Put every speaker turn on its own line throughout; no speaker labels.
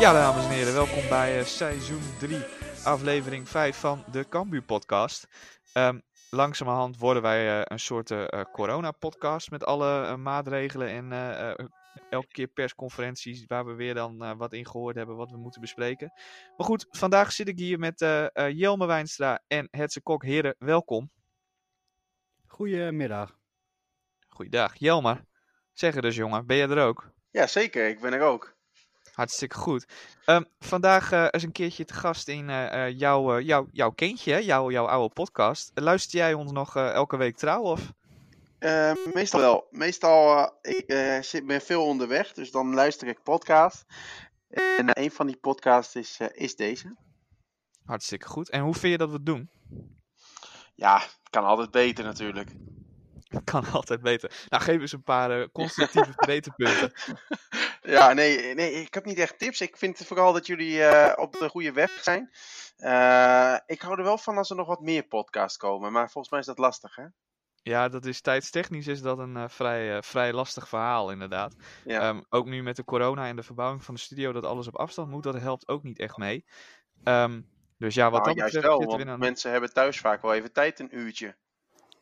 Ja, dames en heren, welkom bij eh, seizoen 3, aflevering 5 van de Cambuur podcast. Ehm, langzamerhand worden wij eh, een soort eh, eh, corona-podcast met alle maatregelen en eh, eh, elke keer persconferenties waar we weer dan eh, wat in gehoord hebben wat we moeten bespreken. Maar goed, vandaag zit ik hier met eh eh, Jelme Wijnstra en Hetze Kok. Heren, welkom.
Goedemiddag.
Goeiedag. Jelmer, zeg er dus jongen, ben jij er ook?
Ja, zeker. Ik ben er ook.
Hartstikke goed. Ehm, vandaag eh, is een keertje te gast in eh, eh, jouw, jouw, jouw kindje, hè? jouw, jouw oude podcast. Luister jij ons nog elke week trouw? Of?
Eh, meestal wel. Meestal, ik zit, ben veel onderweg, dus dan luister ik podcast. En een van die podcasts is, is deze.
Hartstikke goed. En hoe vind je dat we het doen?
Ja, kan altijd beter natuurlijk.
Kan altijd beter. Nou, geef eens een paar eh, constructieve verbeterpunten.
ja, nee, nee, ik heb niet echt tips. Ik vind vooral dat jullie eh, op de goede weg zijn. Eh, ik hou er wel van als er nog wat meer podcasts komen, maar volgens mij is dat lastig, hè?
Ja, dat is tijdstechnisch is dat een vrij, vrij lastig verhaal inderdaad.
Ja.
Ehm, ook nu met de corona en de verbouwing van de studio dat alles op afstand moet, dat helpt ook niet echt mee. Ehm, dus ja, wat
Nou,
dat
juist
betreft
wel, want mensen hebben thuis vaak wel even tijd, een uurtje.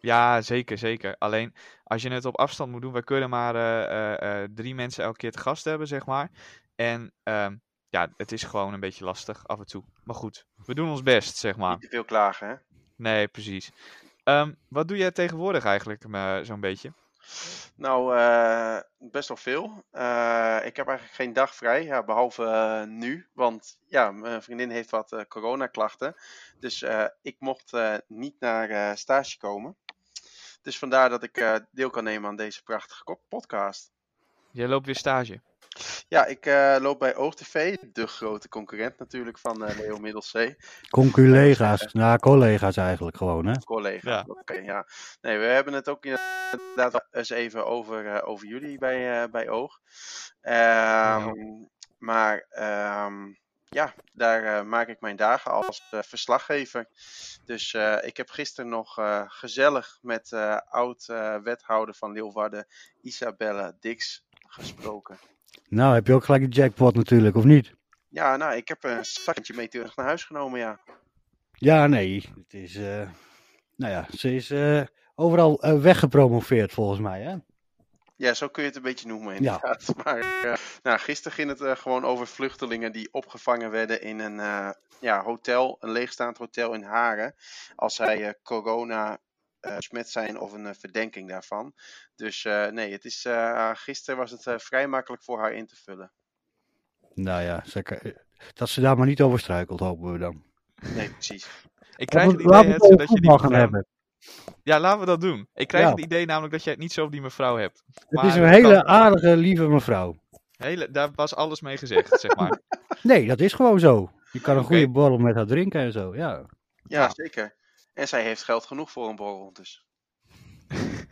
Ja, zeker, zeker. Alleen als je het op afstand moet doen, wij kunnen maar eh, eh, eh, drie mensen elke keer te gast hebben, zeg maar. En ehm, ja, het is gewoon een beetje lastig af en toe. Maar goed, we doen ons best, zeg maar.
Niet te veel klagen, hè?
Nee, precies. Ehm, wat doe jij tegenwoordig eigenlijk zo'n beetje?
Nou, best wel veel. Ik heb eigenlijk geen dag vrij, ja, behalve eh, nu. Want ja, mijn vriendin heeft wat coronaklachten. Dus ik mocht niet naar stage komen. Dus vandaar dat ik eh, deel kan nemen aan deze prachtige podcast.
Jij loopt weer stage.
Ja, ik eh, loop bij OogTV, de grote concurrent natuurlijk van eh, Leo Middelzee.
Conculega's. Nou, collega's eigenlijk gewoon, hè?
collega.
Ja.
Oké, ja. Nee, we hebben het ook inderdaad eens even over, eh, over jullie bij, eh, bij Oog. Ehm, Maar ehm, ja, daar eh, maak ik mijn dagen als eh, verslaggever. Dus eh, ik heb gisteren nog gezellig met oud-wethouder van Leeuwarden, Isabelle Dix, gesproken.
Nou, heb je ook gelijk de jackpot natuurlijk, of niet?
Ja, nou, ik heb een zakje mee terug naar huis genomen, ja.
Ja, nee. Het is, nou ja, ze is overal weggepromoveerd volgens mij, hè?
Ja, zo kun je het een beetje noemen inderdaad. Maar eh, nou, gisteren ging het eh, gewoon over vluchtelingen die opgevangen werden in een eh, ja, hotel, een leegstaand hotel in Haren. Als zij eh, corona eh, besmet zijn of een verdenking daarvan. Dus eh, nee, het is, eh, gisteren was het eh, vrij makkelijk voor haar in te vullen.
Nou ja, zeker. Dat ze daar maar niet over struikelt, hopen we dan.
Nee, precies.
Ik krijg het idee, dat je die mevrouw...
hebben.
Ja, laten we dat doen. Ik krijg
Ja.
het idee namelijk dat jij het niet zo over die mevrouw hebt.
Het
Maar
is een hele
kan-
aardige, lieve mevrouw.
Hele, daar was alles mee gezegd, zeg maar.
Nee, dat is gewoon zo. Je kan een goede borrel met haar drinken en zo, ja.
Ja,
Ja.
zeker. En zij heeft geld genoeg voor een borrel, dus.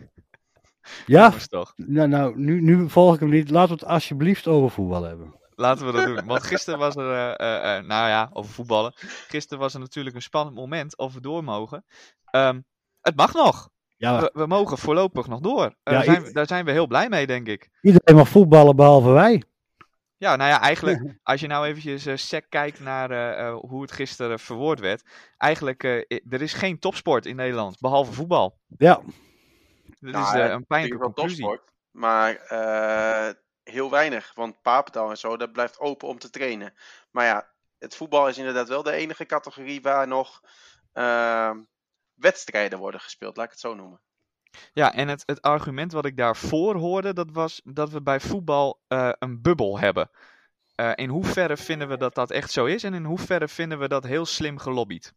Ja,
toch.
nou, nou nu, nu volg ik hem niet. Laten we het alsjeblieft over voetbal hebben.
Laten we dat doen. Want gisteren was er, eh, eh, eh, nou ja, over voetballen. Gisteren was er natuurlijk een spannend moment of we door mogen. Ehm, het mag nog.
Ja,
We, we mogen voorlopig nog door. Eh,
Ja,
daar, zijn, we- daar zijn we heel blij mee, denk ik.
iedereen mag voetballen behalve wij.
Ja, nou ja, eigenlijk, als je nou eventjes eh, sec kijkt naar eh, eh, hoe het gisteren verwoord werd. Eigenlijk, eh, er is geen topsport in Nederland, behalve voetbal.
Ja,
Dat
Nou,
is eh, een pijnlijke
wel
conclusie.
topsport, maar eh, heel weinig. Want Papendal en zo, dat blijft open om te trainen. Maar ja, het voetbal is inderdaad wel de enige categorie waar nog ehm, wedstrijden worden gespeeld, laat ik het zo noemen.
Ja, en het, het argument wat ik daarvoor hoorde, dat was dat we bij voetbal eh, een bubbel hebben. Eh, in hoeverre vinden we dat dat echt zo is en in hoeverre vinden we dat heel slim gelobbyd?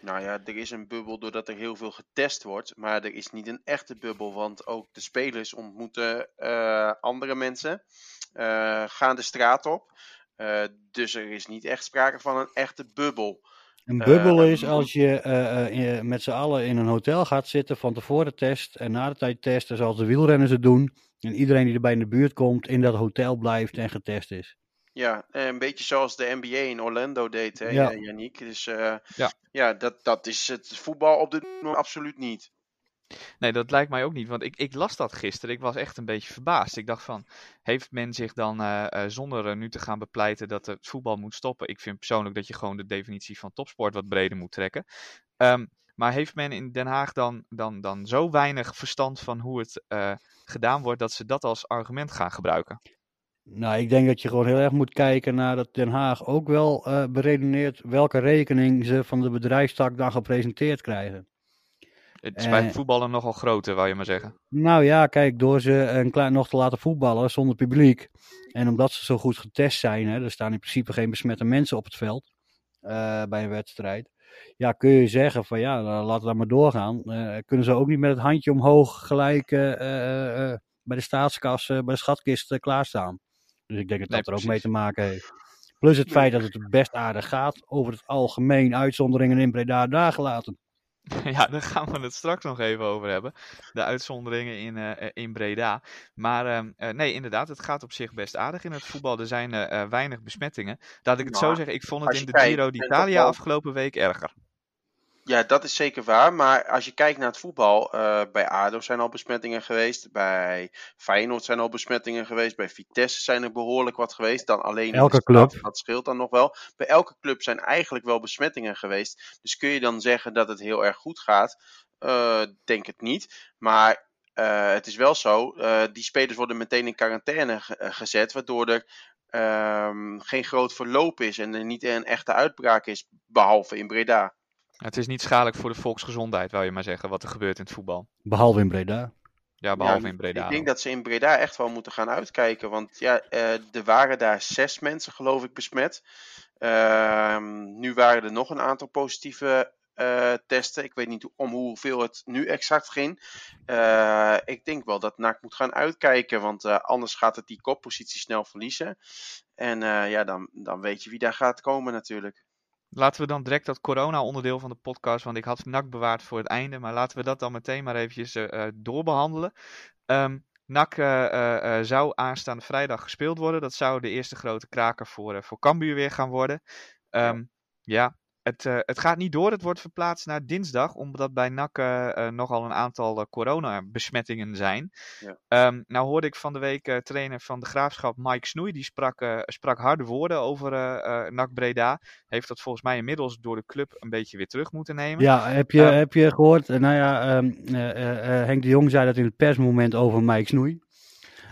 Nou ja, er is een bubbel doordat er heel veel getest wordt, maar er is niet een echte bubbel, want ook de spelers ontmoeten eh, andere mensen, gaan de straat op. Dus er is niet echt sprake van een echte bubbel.
Een bubbel
Eh,
is als je eh, eh, in- met z'n allen in een hotel gaat zitten, van tevoren test en na de tijd testen, zoals de wielrenners het doen. En iedereen die erbij in de buurt komt, in dat hotel blijft en getest is.
Ja, een beetje zoals de NBA in Orlando deed, hè,
Ja.
ja. Yannick. Dus eh,
Ja.
ja, dat, dat is het voetbal op dit moment absoluut niet.
Nee, dat lijkt mij ook niet. Want ik, ik las dat gisteren. Ik was echt een beetje verbaasd. Ik dacht van, heeft men zich dan eh, eh, zonder eh, nu te gaan bepleiten dat het voetbal moet stoppen? Ik vind persoonlijk dat je gewoon de definitie van topsport wat breder moet trekken. Ehm, maar heeft men in Den Haag dan, dan, dan zo weinig verstand van hoe het gedaan wordt dat ze dat als argument gaan gebruiken?
Nou, ik denk dat je gewoon heel erg moet kijken naar dat Den Haag ook wel beredeneert welke rekening ze van de bedrijfstak dan gepresenteerd krijgen.
Het is bij
Eh.
voetballen nogal groter, wou je maar zeggen.
Nou ja, kijk, door ze een klein nog te laten voetballen zonder publiek. En omdat ze zo goed getest zijn, hè, er staan in principe geen besmette mensen op het veld eh, bij een wedstrijd. Ja, kun je zeggen van ja, nou, laten we maar doorgaan. Eh, kunnen ze ook niet met het handje omhoog gelijk bij de staatskas, eh, bij de schatkist klaarstaan. Dus ik denk dat
Nee,
dat er ook mee te maken heeft. Plus het feit dat het best aardig gaat, over het algemeen uitzonderingen in Breda daar gelaten.
Ja, daar gaan we het straks nog even over hebben. De uitzonderingen in, eh, eh, in Breda. Maar ehm, eh, nee, inderdaad, het gaat op zich best aardig in het voetbal. Er zijn weinig besmettingen. Laat ik het zo zeggen, ik vond het in de Giro d'Italia afgelopen week erger.
Ja, dat is zeker waar. Maar als je kijkt naar het voetbal, eh, bij ADO zijn al besmettingen geweest. Bij Feyenoord zijn al besmettingen geweest. Bij Vitesse zijn er behoorlijk wat geweest. Dan alleen
Elke
stad,
club.
Dat scheelt dan nog wel. Bij elke club zijn eigenlijk wel besmettingen geweest. Dus kun je dan zeggen dat het heel erg goed gaat? Eh, denk het niet. Maar eh, het is wel zo. die spelers worden meteen in quarantaine ge- gezet. Waardoor er ehm, geen groot verloop is. En er niet een echte uitbraak is. Behalve in Breda.
Het is niet schadelijk voor de volksgezondheid, wou je maar zeggen, wat er gebeurt in het voetbal.
Behalve in Breda.
Ja, behalve
Ja,
in Breda.
Ik denk dat ze in Breda echt wel moeten gaan uitkijken. Want ja, eh, er waren daar zes mensen, geloof ik, besmet. Ehm, nu waren er nog een aantal positieve eh, testen. Ik weet niet om hoeveel het nu exact ging. Eh, ik denk wel dat NAC moet gaan uitkijken. Want eh, anders gaat het die koppositie snel verliezen. En eh, ja, dan, dan weet je wie daar gaat komen natuurlijk.
Laten we dan direct dat corona-onderdeel van de podcast, want ik had NAC bewaard voor het einde, maar laten we dat dan meteen maar eventjes eh, eh, doorbehandelen. Ehm NAC eh, zou aanstaande vrijdag gespeeld worden. Dat zou de eerste grote kraker voor, voor Cambuur weer gaan worden. Ehm, ja, het, eh, het gaat niet door. Het wordt verplaatst naar dinsdag, omdat bij NAC eh, eh, nogal een aantal coronabesmettingen zijn.
Ja.
Ehm, nou hoorde ik van de week eh, trainer van de Graafschap, Mike Snoei, die sprak, eh, sprak harde woorden over eh eh, NAC Breda. Heeft dat volgens mij inmiddels door de club een beetje weer terug moeten nemen.
Ja, heb je,
Ehm,
heb je gehoord? Eh, Nou ja, ehm, eh, eh, eh, Henk de Jong zei dat in het persmoment over Mike Snoei.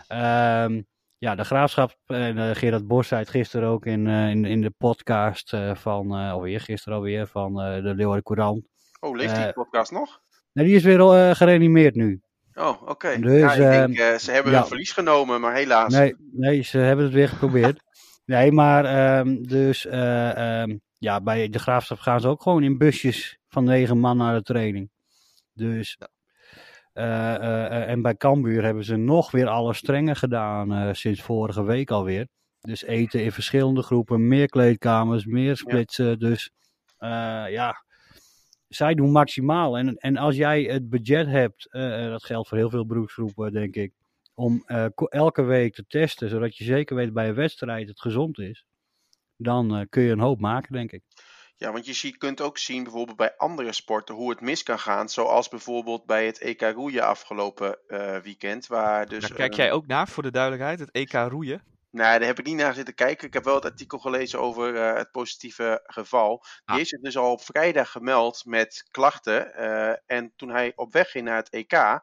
Ehm, ja, de graafschap en eh, Gerard Bos zei het gisteren ook in, eh, in, in de podcast eh, van, eh alweer gisteren alweer, van eh, de Leeuwarden Courant.
Oh, leeft die
Eh,
podcast nog?
Nou, die is weer eh, gereanimeerd nu.
Oh, oké.
dus,
ja, ik denk, eh, ze hebben
ja.
hun verlies genomen, maar helaas.
Nee, nee, ze hebben het weer geprobeerd. nee, maar ehm, dus eh, ehm, ja, bij de graafschap gaan ze ook gewoon in busjes van negen man naar de training. Dus eh, eh, eh, en bij Cambuur hebben ze nog weer alle strenger gedaan eh, sinds vorige week alweer. Dus eten in verschillende groepen, meer kleedkamers, meer splitsen. Dus eh, ja, zij doen maximaal. En, en als jij het budget hebt, eh, eh, dat geldt voor heel veel beroepsgroepen, denk ik, om eh, elke week te testen, zodat je zeker weet bij een wedstrijd het gezond is, dan eh, kun je een hoop maken, denk ik.
Ja, want je kunt ook zien bijvoorbeeld bij andere sporten hoe het mis kan gaan. Zoals bijvoorbeeld bij het EK roeien afgelopen eh, weekend. Waar dus,
Daar kijk jij ook naar, voor de duidelijkheid, het EK roeien.
Nou, daar heb ik niet naar zitten kijken. Ik heb wel het artikel gelezen over eh, het positieve geval. Die
Ah.
is het dus al op vrijdag gemeld met klachten. eh, en toen hij op weg ging naar het EK,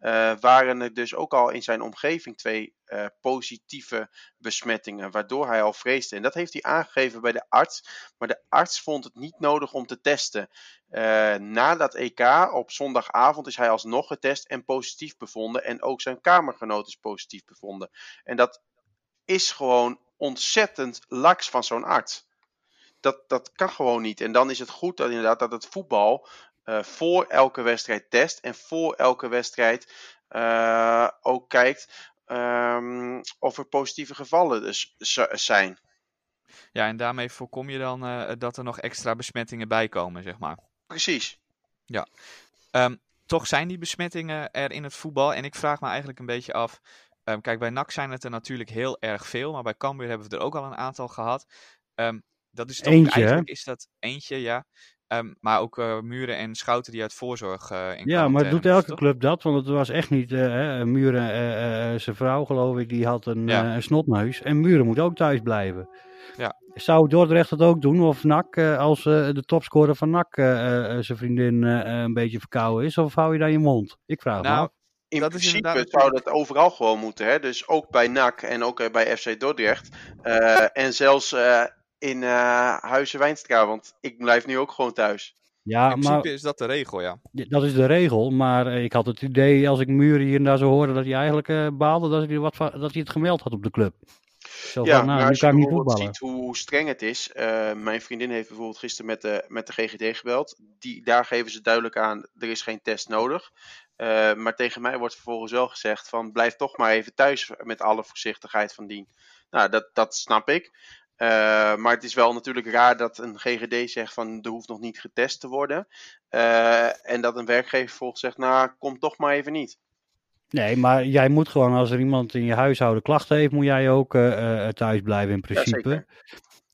eh, waren er dus ook al in zijn omgeving twee eh, positieve besmettingen. Waardoor hij al vreesde. En dat heeft hij aangegeven bij de arts. Maar de arts vond het niet nodig om te testen. Eh, na dat EK op zondagavond is hij alsnog getest en positief bevonden. En ook zijn kamergenoot is positief bevonden. En dat is gewoon ontzettend laks van zo'n arts. Dat, dat kan gewoon niet. En dan is het goed dat inderdaad dat het voetbal eh, voor elke wedstrijd test en voor elke wedstrijd eh, ook kijkt ehm, of er positieve gevallen dus zijn.
Ja, en daarmee voorkom je dan eh, dat er nog extra besmettingen bij komen, zeg maar.
Precies.
Ehm, toch zijn die besmettingen er in het voetbal. En ik vraag me eigenlijk een beetje af. ehm, kijk, bij NAC zijn het er natuurlijk heel erg veel. Maar bij Cambuur hebben we er ook al een aantal gehad. Ehm, dat is toch
Eentje, hè?
eigenlijk is dat eentje, ja. Ehm, maar ook eh, Muren en Schouten die uit voorzorg eh in
Ja, maar doet elke
toch?
club dat? Want het was echt niet. hè, Muren, eh, eh, zijn vrouw, geloof ik, die had een,
Ja.
eh, een snotneus. En Muren moet ook thuis blijven.
Ja.
Zou Dordrecht dat ook doen? Of NAC, eh, als eh, de topscorer van NAC eh, eh, zijn vriendin een beetje verkouden is? Of hou je daar je mond? Ik vraag me
Nou,
af.
In
Dat is
principe
inderdaad
zou dat overal gewoon moeten. Hè? Dus ook bij NAC en ook bij FC Dordrecht. Eh, en zelfs eh, in eh Huizen Wijnstra. Want ik blijf nu ook gewoon thuis.
Ja,
in
maar
principe is dat de regel, ja.
Dat is de regel, maar eh, ik had het idee als ik Muren hier en daar zo hoorde dat hij eigenlijk eh, baalde dat hij, wat, dat hij het gemeld had op de club. Zo
Ja,
van, nou,
maar als je bijvoorbeeld ziet hoe, hoe streng het is. eh, mijn vriendin heeft bijvoorbeeld gisteren met de, met de GGD gebeld. Die, daar geven ze duidelijk aan, er is geen test nodig. Eh, maar tegen mij wordt vervolgens wel gezegd van blijf toch maar even thuis met alle voorzichtigheid van dien. Nou, dat, dat snap ik. Eh, maar het is wel natuurlijk raar dat een GGD zegt van er hoeft nog niet getest te worden. Eh, en dat een werkgever vervolgens zegt, nou kom toch maar even niet.
Nee, maar jij moet gewoon, als er iemand in je huishouden klachten heeft, moet jij ook eh, thuis blijven in principe.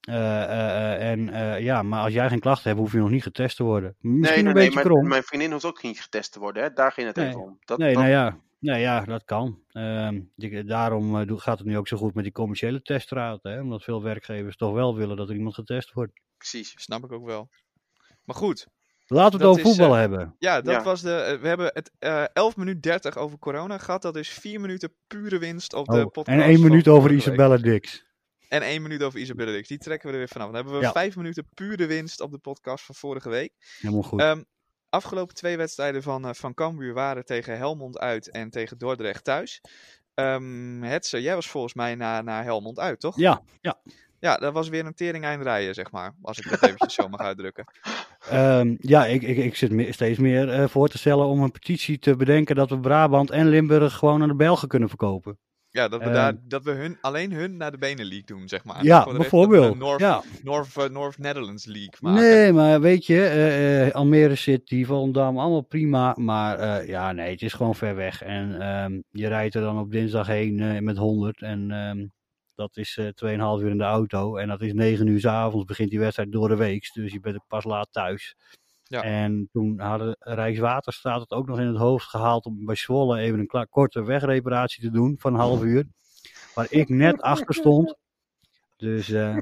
eh, en ja, maar als jij geen klachten hebt, hoef je nog niet getest te worden. Misschien
nee, nee,
een
nee,
beetje
mijn,
krom.
mijn vriendin hoeft ook niet getest te worden. Hè? Daar ging het
Nee.
even om. Dat,
nee,
dat-
nou ja, nee, ja, dat kan. Ehm, daarom eh, doe- gaat het nu ook zo goed met die commerciële teststraat. Hè? Omdat veel werkgevers toch wel willen dat er iemand getest wordt.
Precies.
Snap ik ook wel. Maar goed,
Laten we het over voetbal
eh,
hebben.
ja, dat
Ja.
was de. eh, we hebben het eh 11 minuten 30 over corona gehad. Dat is 4 minuten pure winst op de
Oh,
podcast.
en één
van
minuut over. Isabella Dix.
En één minuut over Isabelle Dix. Die trekken we er weer vanaf. Dan hebben we
Ja.
vijf minuten pure winst op de podcast van vorige week.
Helemaal goed.
Ehm, afgelopen twee wedstrijden van, eh, van Cambuur waren tegen Helmond uit en tegen Dordrecht thuis. Ehm Hetze, jij was volgens mij naar, naar Helmond uit, toch?
ja, ja.
Ja, dat was weer een tering eind rijden, zeg maar. Als ik dat eventjes zo mag uitdrukken.
Ehm, ja, ik, ik, ik zit me- steeds meer eh, voor te stellen om een petitie te bedenken dat we Brabant en Limburg gewoon aan de Belgen kunnen verkopen.
Ja, dat we,
Ehm.
daar, dat we hun, alleen hun naar de Benelux doen, zeg maar.
ja, bijvoorbeeld.
North,
ja.
North, eh, North Netherlands League maken.
Nee, maar weet je, eh, Almere City, Volendam, allemaal prima. Maar ja, nee, het is gewoon ver weg. En ehm, je rijdt er dan op dinsdag heen met 100. En ehm, dat is eh 2,5 uur in de auto. En dat is 9 uur s avonds begint die wedstrijd door de week. Dus je bent pas laat thuis.
Ja.
En toen hadden Rijkswaterstaat het ook nog in het hoofd gehaald om bij Zwolle even een korte wegreparatie te doen van een half uur. Waar ik net achter stond. Dus eh,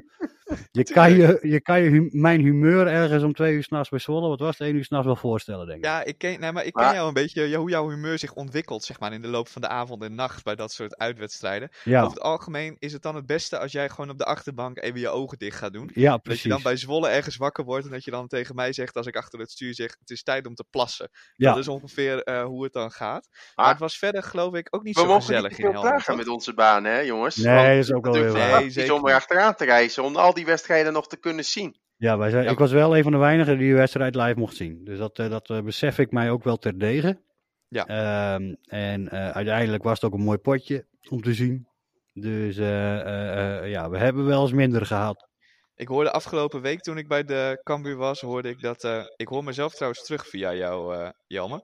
je, kan je, je kan je mijn humeur ergens om twee uur s'nachts bij Zwolle, wat was het, één uur s'nachts wel voorstellen, denk ik.
Ja, ik ken, nee, maar ik ken
Maar-
jou een beetje, ja, hoe jouw humeur zich ontwikkelt, zeg maar, in de loop van de avond en nacht bij dat soort uitwedstrijden.
Ja,
Over het algemeen is het dan het beste als jij gewoon op de achterbank even je ogen dicht gaat doen.
ja
Dat
precies.
je dan bij Zwolle ergens wakker wordt en dat je dan tegen mij zegt, als ik achter het stuur zeg, het is tijd om te plassen.
ja.
Dat is ongeveer eh, hoe het dan gaat. Maar
Ah.
het was verder, geloof ik, ook niet
We
zo gezellig
niet
in Helmond. toch?
met onze baan, hè, jongens?
Nee,
Want
dat is ook wel waar.
Nee,
om er achteraan te reizen, om al die wedstrijden nog te kunnen zien.
Ja, wij zijn,
Ja,
ik was wel een van de weinigen die de wedstrijd live mocht zien. Dus dat, eh, dat eh, besef ik mij ook wel terdege.
Ja.
Ehm, en eh, uiteindelijk was het ook een mooi potje om te zien. Dus eh, eh, eh, ja, we hebben wel eens minder gehad.
Ik hoorde afgelopen week toen ik bij de Cambuur was, hoorde ik dat, eh, ik hoor mezelf trouwens terug via jou, eh Jelmer.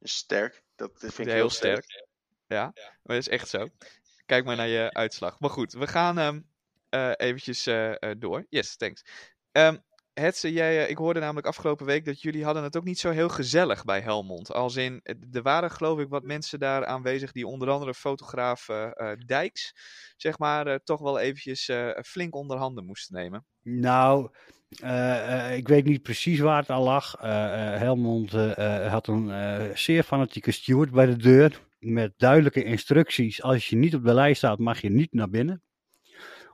Sterk. Dat vind ik
heel,
heel
sterk. Ja, maar dat is echt zo. Kijk maar naar je uitslag. Maar goed, we gaan ehm eh, eventjes eh, eh, door. Yes, thanks. Ehm Hetze, jij, eh, ik hoorde namelijk afgelopen week dat jullie hadden het ook niet zo heel gezellig bij Helmond. Als in, eh, er waren geloof ik wat mensen daar aanwezig die onder andere fotograaf eh, eh, Dijks, zeg maar, eh, toch wel eventjes eh, flink onder handen moesten nemen.
Nou, eh, eh, ik weet niet precies waar het al lag. Eh, eh, Helmond eh, eh, had een eh, zeer fanatieke steward bij de deur. Met duidelijke instructies. Als je niet op de lijst staat, mag je niet naar binnen.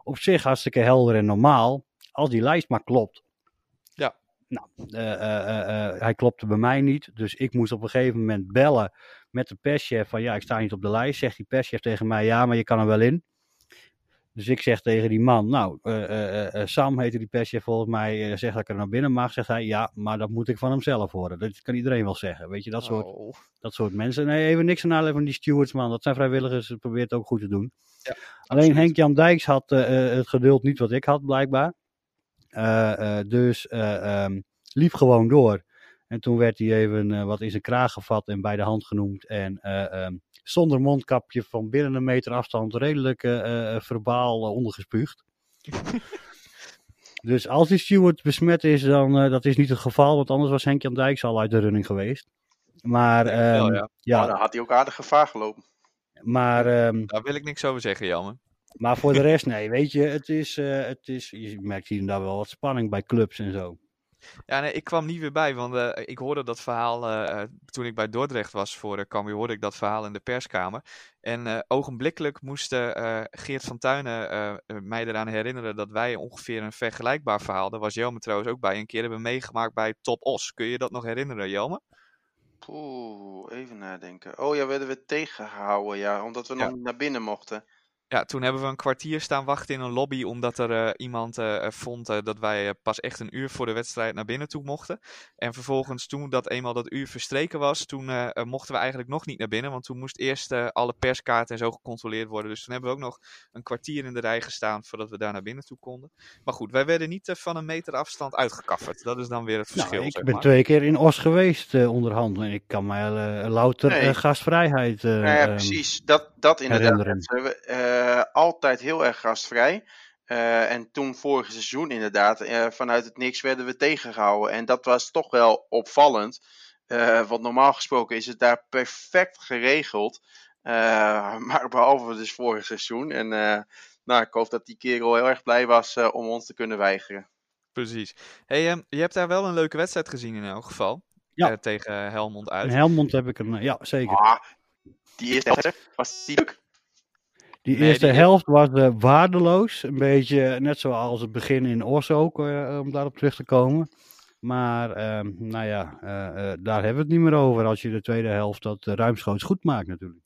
Op zich hartstikke helder en normaal. Als die lijst maar klopt.
Ja.
Nou, eh, eh, eh, hij klopte bij mij niet. Dus ik moest op een gegeven moment bellen met de perschef. Van ja, ik sta niet op de lijst. Zegt die perschef tegen mij, ja, maar je kan er wel in. Dus ik zeg tegen die man, nou, eh, eh, eh, Sam heette die perschef volgens mij, zegt dat ik er naar binnen mag. Zegt hij, ja, maar dat moet ik van hem zelf horen. Dat kan iedereen wel zeggen, weet je, dat soort,
Oh.
dat soort mensen. Nee, even niks aan aanleven van die stewards, man. Dat zijn vrijwilligers, ze proberen het ook goed te doen.
Ja,
Alleen. Henk-Jan Dijks had het geduld niet wat ik had, blijkbaar. Dus eh, ehm, liep gewoon door. En toen werd hij even eh, wat in zijn kraag gevat en bij de hand genoemd. En eh, ehm, zonder mondkapje van binnen een meter afstand redelijk eh, verbaal ondergespuugd. dus als die steward besmet is, dan uh, dat is niet het geval. Want anders was Henk-Jan Dijks al uit de running geweest. Maar
wel,
ehm,
ja.
ja,
Nou, dan had hij ook aardig gevaar gelopen.
maar ehm,
Daar wil ik niks over zeggen, Jelme.
Maar voor de rest, nee, weet je, het is, eh, het is, je merkt hier en daar wel wat spanning bij clubs en zo.
Ja, nee, ik kwam niet weer bij, want eh, ik hoorde dat verhaal eh, eh, toen ik bij Dordrecht was voor uh, Cambuur, hoorde ik dat verhaal in de perskamer. En ogenblikkelijk moest Geert van Tuinen mij eraan herinneren dat wij ongeveer een vergelijkbaar verhaal, daar was Jelme trouwens ook bij, een keer hebben meegemaakt bij Top Os. Kun je dat nog herinneren, Jelme?
Poeh, even nadenken. Oh ja, werden we tegengehouden, ja, omdat we
Ja.
nog niet naar binnen mochten.
Ja, toen hebben we een kwartier staan wachten in een lobby, omdat er eh, iemand eh, eh, vond dat wij pas echt een uur voor de wedstrijd naar binnen toe mochten. En vervolgens, toen dat eenmaal dat uur verstreken was, toen mochten we eigenlijk nog niet naar binnen, want toen moest eerst eh, alle perskaarten en zo gecontroleerd worden. Dus toen hebben we ook nog een kwartier in de rij gestaan voordat we daar naar binnen toe konden. Maar goed, wij werden niet van een meter afstand uitgekafferd. Dat is dan weer het verschil,
Nou, ik
zeg
ben
maar.
twee keer in Os geweest eh, onderhand en ik kan mij eh, louter
Nee.
eh, gastvrijheid eh,
Nou ja,
ehm,
precies. Dat, dat inderdaad. Eh, altijd heel erg gastvrij. Eh, en toen vorig seizoen inderdaad, eh, vanuit het niks werden we tegengehouden. En dat was toch wel opvallend. Eh, want normaal gesproken is het daar perfect geregeld. Eh, maar behalve dus vorig seizoen. En eh, nou, ik hoop dat die kerel heel erg blij was om ons te kunnen weigeren.
Precies. Hey, ehm, je hebt daar wel een leuke wedstrijd gezien in elk geval.
Ja.
Tegen Helmond
In
uit.
Helmond heb ik een, ja zeker.
Ah, die eerste was die leuk.
Die
Nee,
eerste
die-
helft was eh, waardeloos. Een beetje net zoals het begin in Os ook, eh, om daarop terug te komen. Maar ehm, nou ja, eh, daar hebben we het niet meer over als je de tweede helft dat ruimschoots goed maakt natuurlijk.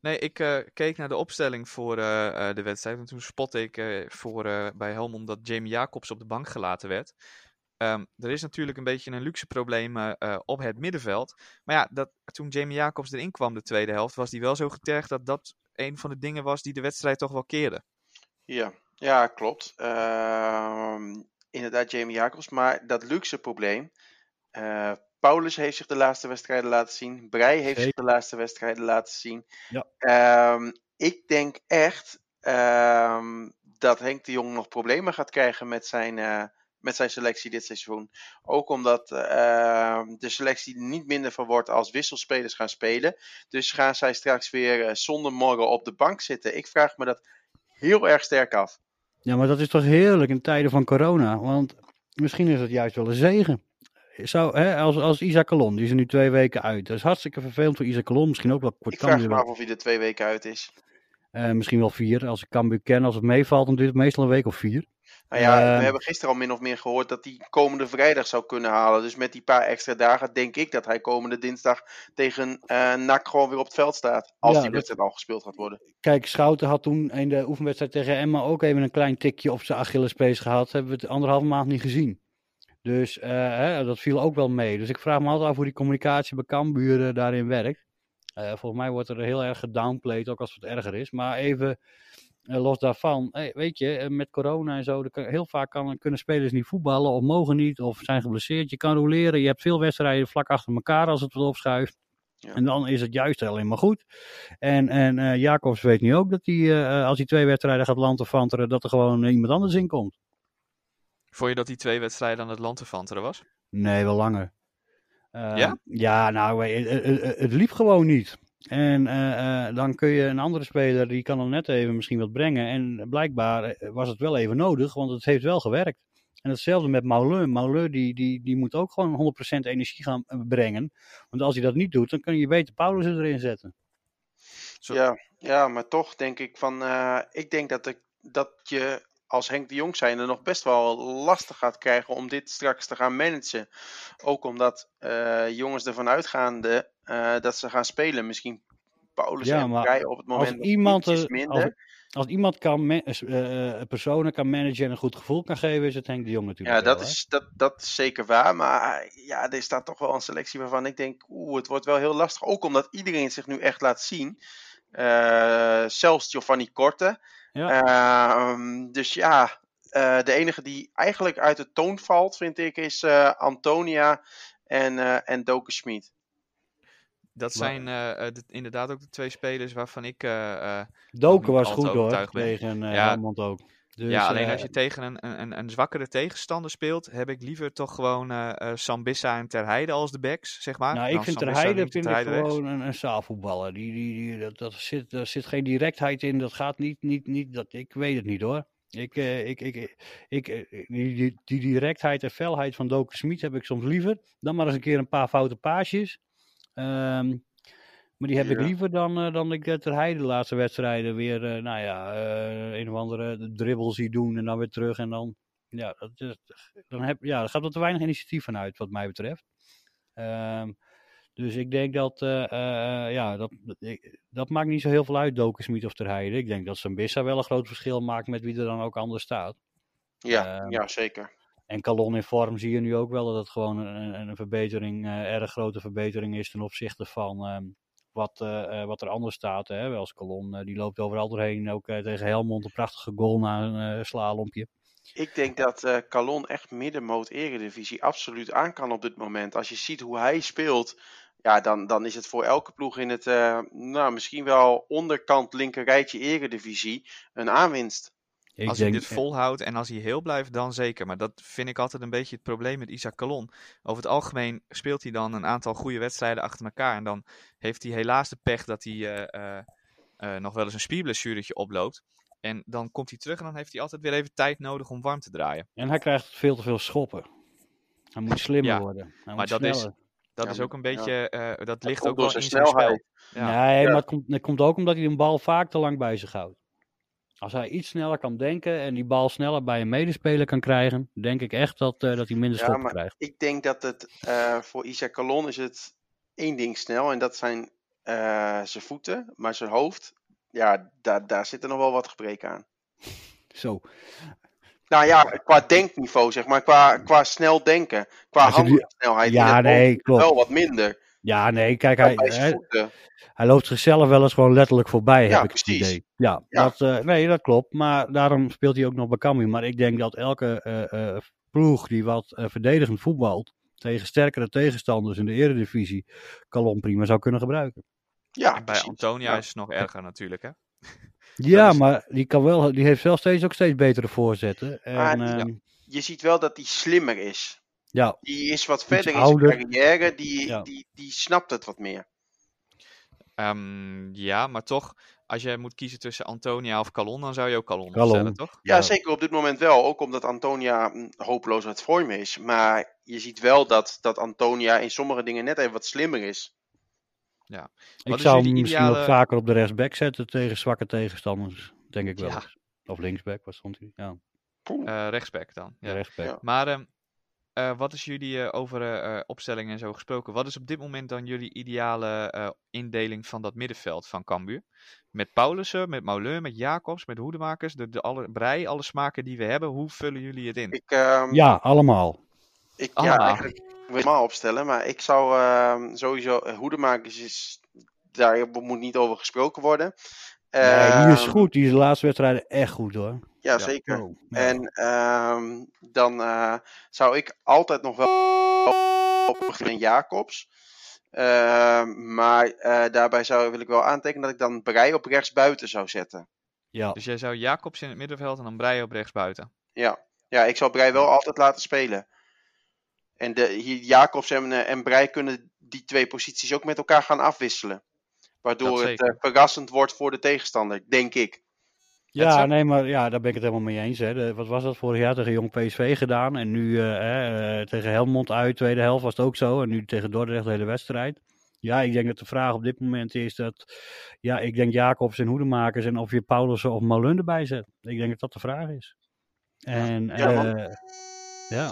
Nee, ik keek naar de opstelling voor de wedstrijd. En toen spotte ik voor, bij Helmond dat Jamie Jacobs op de bank gelaten werd. Ehm, er is natuurlijk een beetje een luxe probleem op het middenveld. Maar ja, dat, toen Jamie Jacobs erin kwam de tweede helft, was hij wel zo getergd dat dat een van de dingen was die de wedstrijd toch wel keerde.
Ja, ja klopt. Ehm, inderdaad, Jamie Jacobs. Maar dat luxe probleem. eh, Paulus heeft zich de laatste wedstrijden laten zien. Brei heeft zich de laatste wedstrijden laten zien.
Ja.
Ehm, ik denk echt ehm, dat Henk de Jong nog problemen gaat krijgen met zijn, eh, met zijn selectie dit seizoen. Ook omdat ehm, de selectie niet minder van wordt als wisselspelers gaan spelen. Dus gaan zij straks weer eh, zonder morgen op de bank zitten. Ik vraag me dat heel erg sterk af.
Ja, maar dat is toch heerlijk in tijden van corona. Want misschien is het juist wel een zegen. Zou, hè, als, als Isaac Colon, die is er nu twee weken uit. Dat is hartstikke vervelend voor Isaac Colon. Misschien ook wel voor
Ik vraag me af of hij er twee weken uit is.
Eh, misschien wel vier. Als ik Cambuur ken, als het meevalt, dan duurt het meestal een week of vier.
Nou ja, we hebben gisteren al min of meer gehoord dat hij komende vrijdag zou kunnen halen. Dus met die paar extra dagen denk ik dat hij komende dinsdag tegen eh NAC gewoon weer op het veld staat. Als
Ja,
die
dat-
wedstrijd al gespeeld gaat worden.
Kijk, Schouten had toen in de oefenwedstrijd tegen Emma ook even een klein tikje op zijn Achillespees gehad. Hebben we het anderhalve maand niet gezien. Dus eh, hè, dat viel ook wel mee. Dus ik vraag me altijd af hoe die communicatie bij Cambuur eh, daarin werkt. Eh, volgens mij wordt er heel erg gedownplayed, ook als het erger is. Maar even los daarvan, hey, weet je, eh, met corona en zo, kan- heel vaak kan, kunnen spelers niet voetballen of mogen niet of zijn geblesseerd. Je kan roleren, je hebt veel wedstrijden vlak achter elkaar als het wat opschuift.
Ja.
En dan is het juist alleen maar goed. En, en eh, Jacobs weet nu ook dat hij, eh, eh, als hij twee wedstrijden gaat lanterfanteren, dat er gewoon eh, iemand anders in komt.
Vond je dat die twee wedstrijden aan het lanterfanteren was?
Nee, wel langer. Eh,
Ja?
Ja, nou, eh, eh, eh, het liep gewoon niet. En eh, eh, dan kun je een andere speler, die kan dan net even misschien wat brengen. En blijkbaar eh, was het wel even nodig, want het heeft wel gewerkt. En hetzelfde met Mauleur. Mauleur die, die, die moet ook gewoon 100% energie gaan brengen. Want als hij dat niet doet, dan kun je beter Paulus erin zetten.
Zo-
Ja, ja, maar toch denk ik van. eh, ik denk dat, ik, dat je als Henk de Jong zijnde nog best wel lastig gaat krijgen om dit straks te gaan managen. Ook omdat eh, jongens ervan uitgaande eh, dat ze gaan spelen. Misschien Paulus
Ja,
en Brij op het moment
Als
nog
iemand, eh,
minder.
als, als iemand kan ma- eh, eh, personen kan managen en een goed gevoel kan geven, is het Henk de Jong natuurlijk.
Ja, dat is, dat, dat is zeker waar. Maar ja, er staat toch wel een selectie waarvan ik denk, oeh, het wordt wel heel lastig. Ook omdat iedereen zich nu echt laat zien. Eh, zelfs Giovanni Korte. Ehm, dus ja, eh, de enige die eigenlijk uit de toon valt, vind ik, is eh, Antonia. en, eh en Doken Schmid.
Dat zijn eh, eh, de- inderdaad ook de twee spelers waarvan ik... eh,
Doken was goed hoor, tegen eh
Ja.
Helmond ook. Dus,
ja, alleen als je tegen een, een, een, zwakkere tegenstander speelt, heb ik liever toch gewoon Sambissa en Terheide als de backs, zeg maar.
Nou, ik vind
Sambissa
Terheide vind ik
Terheide
gewoon een, een zaalvoetballer. Die, die, die, dat, dat zit, er zit geen directheid in. Dat gaat niet, niet, niet dat, ik weet het niet hoor. Ik, ik, ik, ik, die, die, die directheid en felheid van Doken Smit heb ik soms liever. Dan maar eens een keer een paar foute paasjes. Ehm, maar die heb ik liever dan, eh, dan ik eh, Terheide de laatste wedstrijden weer, eh, nou ja, een of andere dribbel zie doen en dan weer terug. En dan, ja, dat, is, dan heb, ja, er gaat wat te weinig initiatief van uit wat mij betreft. Ehm, dus ik denk dat, ja, dat, dat, ik- dat maakt niet zo heel veel uit, Dokensmiet of Terheide. Ik denk dat Sambissa wel een groot verschil maakt met wie er dan ook anders staat.
Ja,
Ehm,
ja, zeker.
En Calon in vorm zie je nu ook wel dat het gewoon een, een- een verbetering, eh erg grote verbetering is ten opzichte van ehm, wat, eh, eh, wat er anders staat. Hè. Wel Als Calon, die loopt overal doorheen. Ook tegen Helmond een prachtige goal na een slalompje.
Ik denk dat Calon echt middenmoot eredivisie absoluut aan kan op dit moment. Als je ziet hoe hij speelt, ja, dan, dan is het voor elke ploeg in het nou, misschien wel onderkant linker rijtje eredivisie een aanwinst.
Ik
als
denk,
hij dit volhoudt en als hij heel blijft, dan zeker. Maar dat vind ik altijd een beetje het probleem met Isaac Calon. Over het algemeen speelt hij dan een aantal goede wedstrijden achter elkaar. En dan heeft hij helaas de pech dat hij eh, eh, eh, nog wel eens een spierblessuretje oploopt. En dan komt hij terug en dan heeft hij altijd weer even tijd nodig om warm te draaien.
En hij krijgt veel te veel schoppen. Hij moet slimmer
Ja,
worden. Hij
maar
moet
dat is-. Dat
Ja,
is ook een beetje, eh, dat ligt ook wel in
zijn
spel.
snelheid.
Ja.
Nee,
Ja.
maar het komt, het komt ook omdat hij een bal vaak te lang bij zich houdt. Als hij iets sneller kan denken en die bal sneller bij een medespeler kan krijgen, denk ik echt dat, eh, dat hij minder
Ja,
schoppen krijgt.
Ik denk dat het eh, voor Isaac Calon is het één ding snel en dat zijn eh, zijn voeten, maar zijn hoofd, ja, daar, daar zit er nog wel wat gebreken aan.
Zo.
Nou ja, qua denkniveau, zeg maar, qua, qua snel denken, qua in
Ja, nee, klopt.
wel wat minder.
Ja, nee, kijk,
Hij,
hij, loopt zichzelf wel eens gewoon letterlijk voorbij,
Ja,
heb ik het idee. Ja,
Ja.
Dat, eh, nee, dat klopt. Maar daarom speelt hij ook nog bij Cambuur. Maar ik denk dat elke eh, eh, ploeg die wat verdedigend voetbalt, tegen sterkere tegenstanders in de eredivisie, Calon prima zou kunnen gebruiken.
Ja,
En bij
precies.
Antonia
Ja.
is het nog erger natuurlijk, hè?
Ja,
is-
maar die, kan wel, die heeft wel steeds ook steeds betere voorzetten. En,
Maar-
ehm,
ja. Je ziet wel dat hij slimmer is.
Ja,
Die is wat verder in
ouder.
zijn carrière, die,
Ja.
die, die snapt het wat meer.
Ehm, ja, maar toch, als je moet kiezen tussen Antonia of Calon, dan zou je ook Calon
Calon.
opstellen, toch?
Ja,
Ja.
zeker op dit moment wel. Ook omdat Antonia mm, hopeloos uit vorm is. Maar je ziet wel dat, dat Antonia in sommige dingen net even wat slimmer is.
ik
is
zou hem misschien
ideale-
nog vaker op de rechtsback zetten tegen zwakke tegenstanders. Denk ik wel
Ja.
eens. Of linksback, wat stond hij? Ja.
Eh rechtsback dan. Ja.
rechtsback.
Ja.
Maar ehm, eh, wat is jullie eh, over eh, eh, opstellingen en zo gesproken? Wat is op dit moment dan jullie ideale eh, indeling van dat middenveld van Cambuur? Met Paulussen, met Mauleur, met Jacobs, met Hoedemakers, de, de alle, brei, alle smaken die we hebben. Hoe vullen jullie het in?
Ik, ehm,
Ja, allemaal.
ik ja,
allemaal.
eigenlijk wil ik helemaal opstellen. Maar ik zou ehm, sowieso... Hoedemakers is... Daar moet niet over gesproken worden.
Nee, die is
Ehm,
goed. Die is de laatste wedstrijden echt goed hoor.
Ja, zeker.
Ja.
En ehm, dan eh, zou ik altijd nog wel op beginnen Jacobs. Ehm, maar eh, daarbij zou, wil ik wel aantekenen dat ik dan Brei op rechts buiten zou zetten.
ja.
Dus jij zou Jacobs in het middenveld en dan Brei op rechts buiten.
Ja, ja ik zou Brei wel altijd laten spelen. En de, hier, Jacobs en, eh, en Brei kunnen die twee posities ook met elkaar gaan afwisselen. Waardoor het eh, verrassend wordt voor de tegenstander, denk ik.
Ja, nee, maar ja, daar ben ik het helemaal mee eens. Hè. De- wat was dat vorig jaar tegen Jong PSV gedaan? En nu eh, eh, tegen Helmond uit, tweede helft was het ook zo. En nu tegen Dordrecht de hele wedstrijd. Ja, ik denk dat de vraag op dit moment is dat... Ja, ik denk Jacobs en Hoedemakers en of je Paulussen of Malun erbij zet. Ik denk dat dat de vraag is. En
Ja,
ja.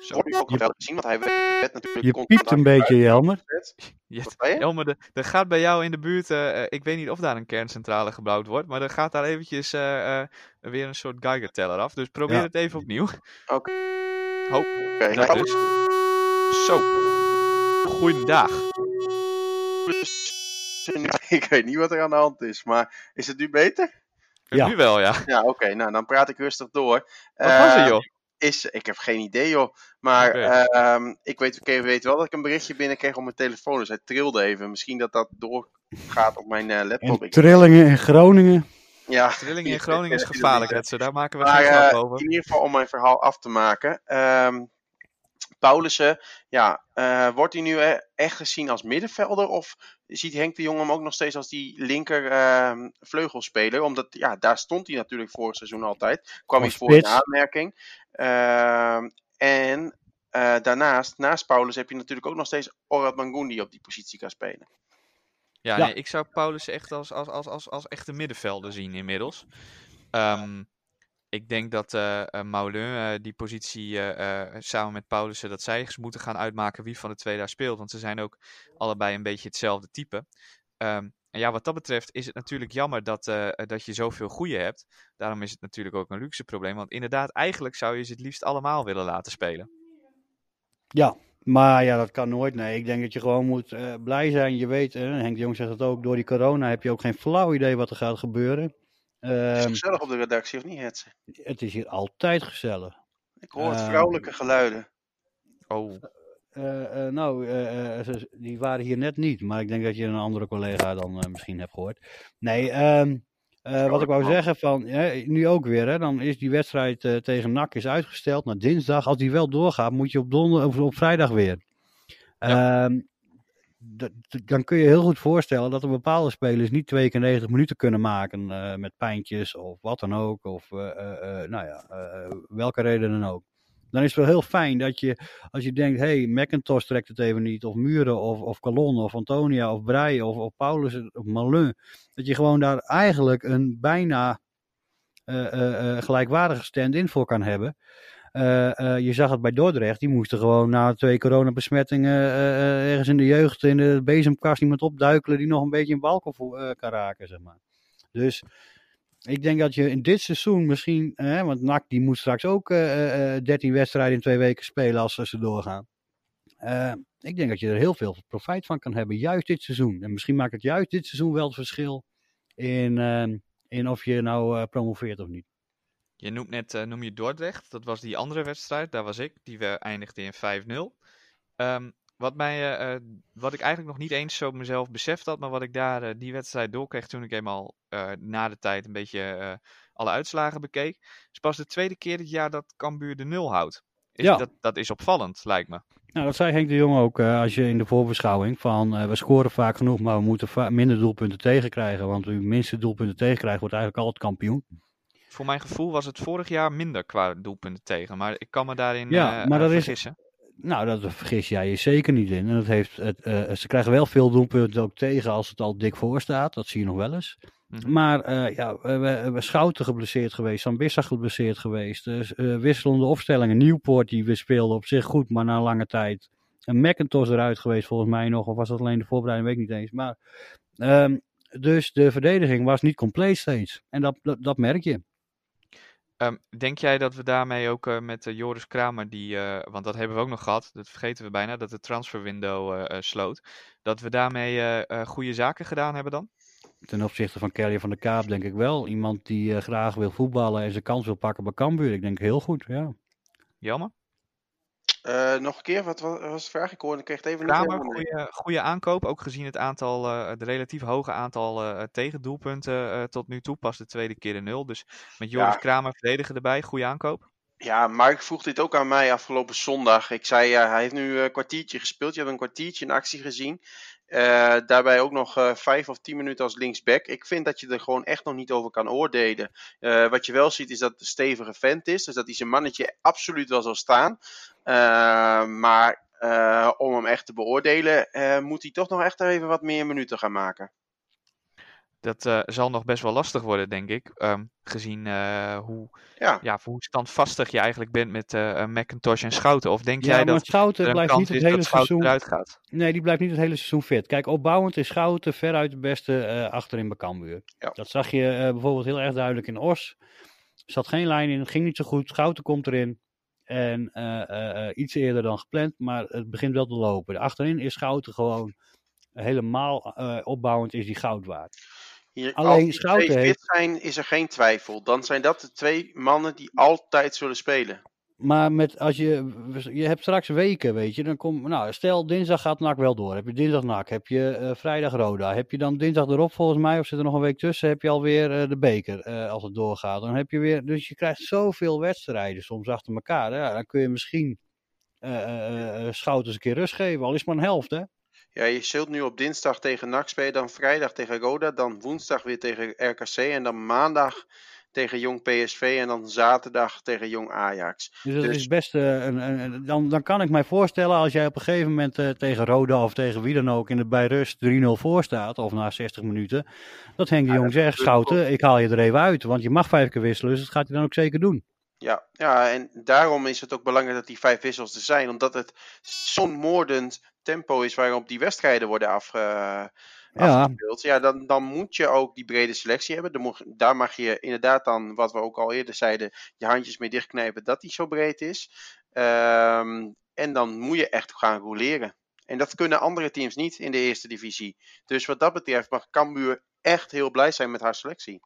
Zo.
wordt ook
Je-
wel gezien, want hij werd natuurlijk
je piept een beetje, Jelmer.
uitgezet.
Ja,
Wat zei je?
Elmer, de- er gaat bij jou in de buurt, eh, eh, ik weet niet of daar een kerncentrale gebouwd wordt, maar er gaat daar eventjes eh, eh, weer een soort Geiger-teller af. Dus probeer
Ja.
het even opnieuw.
Oké.
Ho,
Oké,
daar
nou,
dus. Zo. Goeiedag.
Ik weet niet wat er aan de hand is, maar is het nu beter?
Ja.
Nu wel, ja.
Ja, oké, nou dan praat ik rustig door.
Wat was er, joh?
Is, ik heb geen idee joh. Maar ehm, ik, weet, ik weet wel dat ik een berichtje binnenkreeg op mijn telefoon. Dus hij trilde even. Misschien dat dat doorgaat op mijn eh, laptop.
En trillingen in Groningen.
ja,
Trillingen in Groningen is gevaarlijk, Hetze. Daar maken we
Maar
geen
eh,
grap over.
in ieder geval om mijn verhaal af te maken. ehm Paulussen, ja, eh, wordt hij nu e- echt gezien als middenvelder? Of ziet Henk de Jong hem ook nog steeds als die linker ehm, vleugelspeler? Omdat, ja, daar stond hij natuurlijk vorig seizoen altijd. Kwam hij voor in aanmerking. Ehm, en eh, daarnaast, naast Paulus, heb je natuurlijk ook nog steeds Orad Mangoen die op die positie kan spelen.
Ja,
Ja.
Nee, ik zou Paulus echt als, als, als, als, als echte middenvelder zien inmiddels. Ehm, ik denk dat eh, die positie samen met Paulussen, dat zij moeten gaan uitmaken wie van de twee daar speelt. Want ze zijn ook allebei een beetje hetzelfde type. Ehm, en ja, wat dat betreft is het natuurlijk jammer dat, dat je zoveel goede hebt. Daarom is het natuurlijk ook een luxe probleem. Want inderdaad, eigenlijk zou je ze het liefst allemaal willen laten spelen.
Ja, maar ja, dat kan nooit. Nee, ik denk dat je gewoon moet blij zijn. Je weet, hè, Henk de Jong zegt het ook, door die corona heb je ook geen flauw idee wat er gaat gebeuren.
Het is
Ehm,
gezellig op de redactie, of niet, Hetze?
het is hier altijd gezellig.
Ik hoor het
Ehm,
vrouwelijke geluiden.
Oh,
Eh, eh, nou, eh, ze- die waren hier net niet, maar ik denk dat je een andere collega dan misschien hebt gehoord. Nee, ehm, eh, wat ik wou zeggen van, hè, nu ook weer, hè, dan is die wedstrijd eh, tegen NAC is uitgesteld naar dinsdag. Als die wel doorgaat, moet je op, donder, of op vrijdag weer. Ehm, d- dan kun je heel goed voorstellen dat er bepaalde spelers niet twee keer 90 minuten kunnen maken eh, met pijntjes of wat dan ook. Of eh, eh, nou ja, welke reden dan ook. Dan is het wel heel fijn dat je, als je denkt, hey, McIntosh trekt het even niet, of Muren, of, of Calon, of Antonia, of Breij, of, of Paulus, of Malin. Dat je gewoon daar eigenlijk een bijna gelijkwaardige stand-in voor kan hebben. Eh, eh, je zag het bij Dordrecht, die moesten gewoon na twee coronabesmettingen eh, ergens in de jeugd in de bezemkast iemand opduikelen die nog een beetje een eh, kan raken, zeg maar. Dus ik denk dat je in dit seizoen misschien, want NAC die moet straks ook eh, eh, 13 wedstrijden in twee weken spelen als ze doorgaan. Ik denk dat je er heel veel profijt van kan hebben, juist dit seizoen. En misschien maakt het juist dit seizoen wel het verschil in, in of je nou promoveert of niet.
Je noemt net, eh, noem je Dordrecht. Dat was die andere wedstrijd. Daar was ik. Die we eindigden in 5-0. Ehm, wat, mij, eh, eh, wat ik eigenlijk nog niet eens zo mezelf beseft had. Maar wat ik daar die wedstrijd doorkreeg toen ik eenmaal na de tijd een beetje alle uitslagen bekeek. is pas de tweede keer dit jaar dat Cambuur de nul houdt. Is,
Ja.
dat, dat is opvallend, lijkt me.
Nou, dat zei Henk de Jong ook als je in de voorbeschouwing van we scoren vaak genoeg, maar we moeten minder doelpunten tegenkrijgen. Want wie minste doelpunten tegenkrijgt, wordt eigenlijk altijd kampioen.
Voor mijn gevoel was het vorig jaar minder qua doelpunten tegen. Maar ik kan me daarin
Ja,
eh,
maar
eh,
dat is-
vergissen.
Nou, dat vergis jij je zeker niet in. En dat heeft het, eh, ze krijgen wel veel doelpunten ook tegen als het al dik voor staat. Dat zie je nog wel eens.
Mhm.
Maar ja, we we hebben Schouten geblesseerd geweest, Sambissa geblesseerd geweest. Dus, wisselende opstellingen. Nieuwpoort die we speelden op zich goed, maar na lange tijd. Een McIntosh eruit geweest volgens mij nog. Of was dat alleen de voorbereiding, weet ik niet eens. Maar, ehm, dus de verdediging was niet compleet steeds. En dat, dat, dat merk je.
Ehm, denk jij dat we daarmee ook eh, met eh, Joris Kramer, die, eh, want dat hebben we ook nog gehad, dat vergeten we bijna, dat de transferwindow sloot, dat we daarmee goede zaken gedaan hebben dan?
Ten opzichte van Kelly van der Kaap denk ik wel. Iemand die graag wil voetballen en zijn kans wil pakken bij Cambuur. Ik denk heel goed, ja.
Jammer.
Eh, nog een keer, wat wa- was de vraag? Ik hoorde, ik kreeg het even
Kramer, goede, goede aankoop, ook gezien het aantal, eh, relatief hoge aantal eh tegendoelpunten tot nu toe, pas de tweede keer de nul. Dus met Joris
Ja.
Kramer verdedigen erbij, goede aankoop.
Ja, Mark vroeg dit ook aan mij afgelopen zondag. Ik zei, hij heeft nu een kwartiertje gespeeld. Je hebt een kwartiertje in actie gezien. Eh, daarbij ook nog eh, vijf of tien minuten als linksback. Ik vind dat je er gewoon echt nog niet over kan oordelen. Eh, wat je wel ziet is dat het een stevige vent is. Dus dat hij zijn mannetje absoluut wel zal staan. Maar om hem echt te beoordelen, moet hij toch nog echt even wat meer minuten gaan maken.
Dat eh, zal nog best wel lastig worden, denk ik. ehm, gezien eh, hoe,
Ja.
ja, hoe standvastig je eigenlijk bent met eh McIntosh en Schouten. Of denk
Ja,
jij
maar
dat
Schouten blijft niet het hele seizoen...
eruit gaat?
Nee, die blijft niet het hele seizoen fit. Kijk, opbouwend is Schouten veruit de beste eh, achterin bij Cambuur.
Ja.
Dat zag je eh, bijvoorbeeld heel erg duidelijk in Os. Er zat geen lijn in, ging niet zo goed. Schouten komt erin. En eh, eh, eh, iets eerder dan gepland, maar het begint wel te lopen. Achterin is Schouten gewoon helemaal eh, opbouwend is die goud waard.
Hier,
Alleen Schouten heeft-
zijn, is er geen twijfel. Dan zijn dat de twee mannen die altijd zullen spelen.
maar met, als je, je hebt straks weken, weet je, dan kom, nou, stel dinsdag gaat NAC wel door. Heb je dinsdag NAC, heb je eh, vrijdag Roda, heb je dan dinsdag erop volgens mij, of zit er nog een week tussen, heb je alweer eh, de beker eh, als het doorgaat. Dan heb je weer, dus je krijgt zoveel wedstrijden soms achter elkaar. Hè? Ja, dan kun je misschien Schouten eens een keer rust geven, al is het maar een helft, hè.
Ja, je zult nu op dinsdag tegen NAC spelen, dan vrijdag tegen Roda, dan woensdag weer tegen RKC en dan maandag tegen Jong PSV en dan zaterdag tegen Jong Ajax.
Dus dat
Dus-
is best, eh, een, dan, dan kan ik mij voorstellen als jij op een gegeven moment eh, tegen Roda of tegen wie dan ook in de bij rust 3-0 voor staat, of na 60 minuten, dat Henk de Jong zegt, Schouten, ik haal je er even uit, want je mag vijf keer wisselen, dus dat gaat hij dan ook zeker doen.
Ja, ja, en daarom is het ook belangrijk dat die vijf wissels er zijn, omdat het zo'n moordend tempo is waarop die wedstrijden worden afge, afgespeeld. Ja, dan, dan moet je ook die brede selectie hebben. Dan daar mag je inderdaad dan, wat we ook al eerder zeiden, je handjes mee dichtknijpen dat die zo breed is. Ehm, en dan moet je echt gaan roleren. En dat kunnen andere teams niet in de eerste divisie. Dus wat dat betreft mag Cambuur echt heel blij zijn met haar selectie.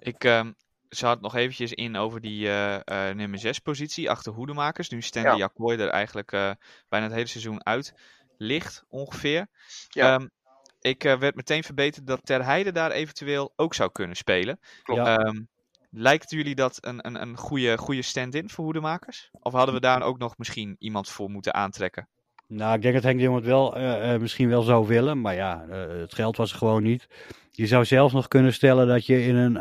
Ik ehm zat nog eventjes in over die eh, eh, nummer 6 positie achter hoedemakers. Nu Stanley
Ja.
Er eigenlijk eh, bijna het hele seizoen uit ligt ongeveer.
Ja.
Ehm, ik werd meteen verbeterd dat Ter Heide daar eventueel ook zou kunnen spelen.
Ja.
Ehm, lijkt jullie dat een, een, een goede, goede stand-in voor hoedemakers? Of hadden we daar ook nog misschien iemand voor moeten aantrekken?
Nou, ik denk dat Henk de Jong het wel, eh, eh, misschien wel zou willen, maar ja, eh, het geld was er gewoon niet. Je zou zelfs nog kunnen stellen dat je in een,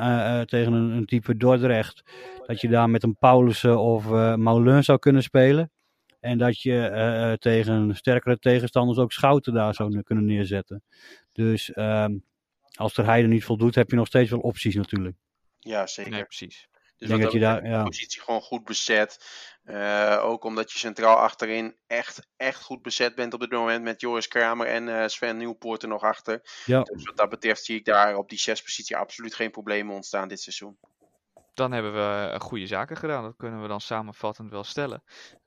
tegen een, een type Dordrecht, dat je daar met een Paulussen of eh Moulin zou kunnen spelen. En dat je tegen sterkere tegenstanders ook Schouten daar zou kunnen neerzetten. Dus ehm, als er Heide niet voldoet, heb je nog steeds wel opties natuurlijk.
Ja, zeker.
Nee, precies.
Dus wat
dat je daar, ja.
de positie gewoon goed bezet. Eh, ook omdat je centraal achterin echt, echt goed bezet bent op dit moment met Joris Kramer en eh, Sven Nieuwpoort er nog achter.
Ja.
Dus wat dat betreft zie ik daar op die zes positie absoluut geen problemen ontstaan dit seizoen.
Dan hebben we eh, goede zaken gedaan. Dat kunnen we dan samenvattend wel stellen.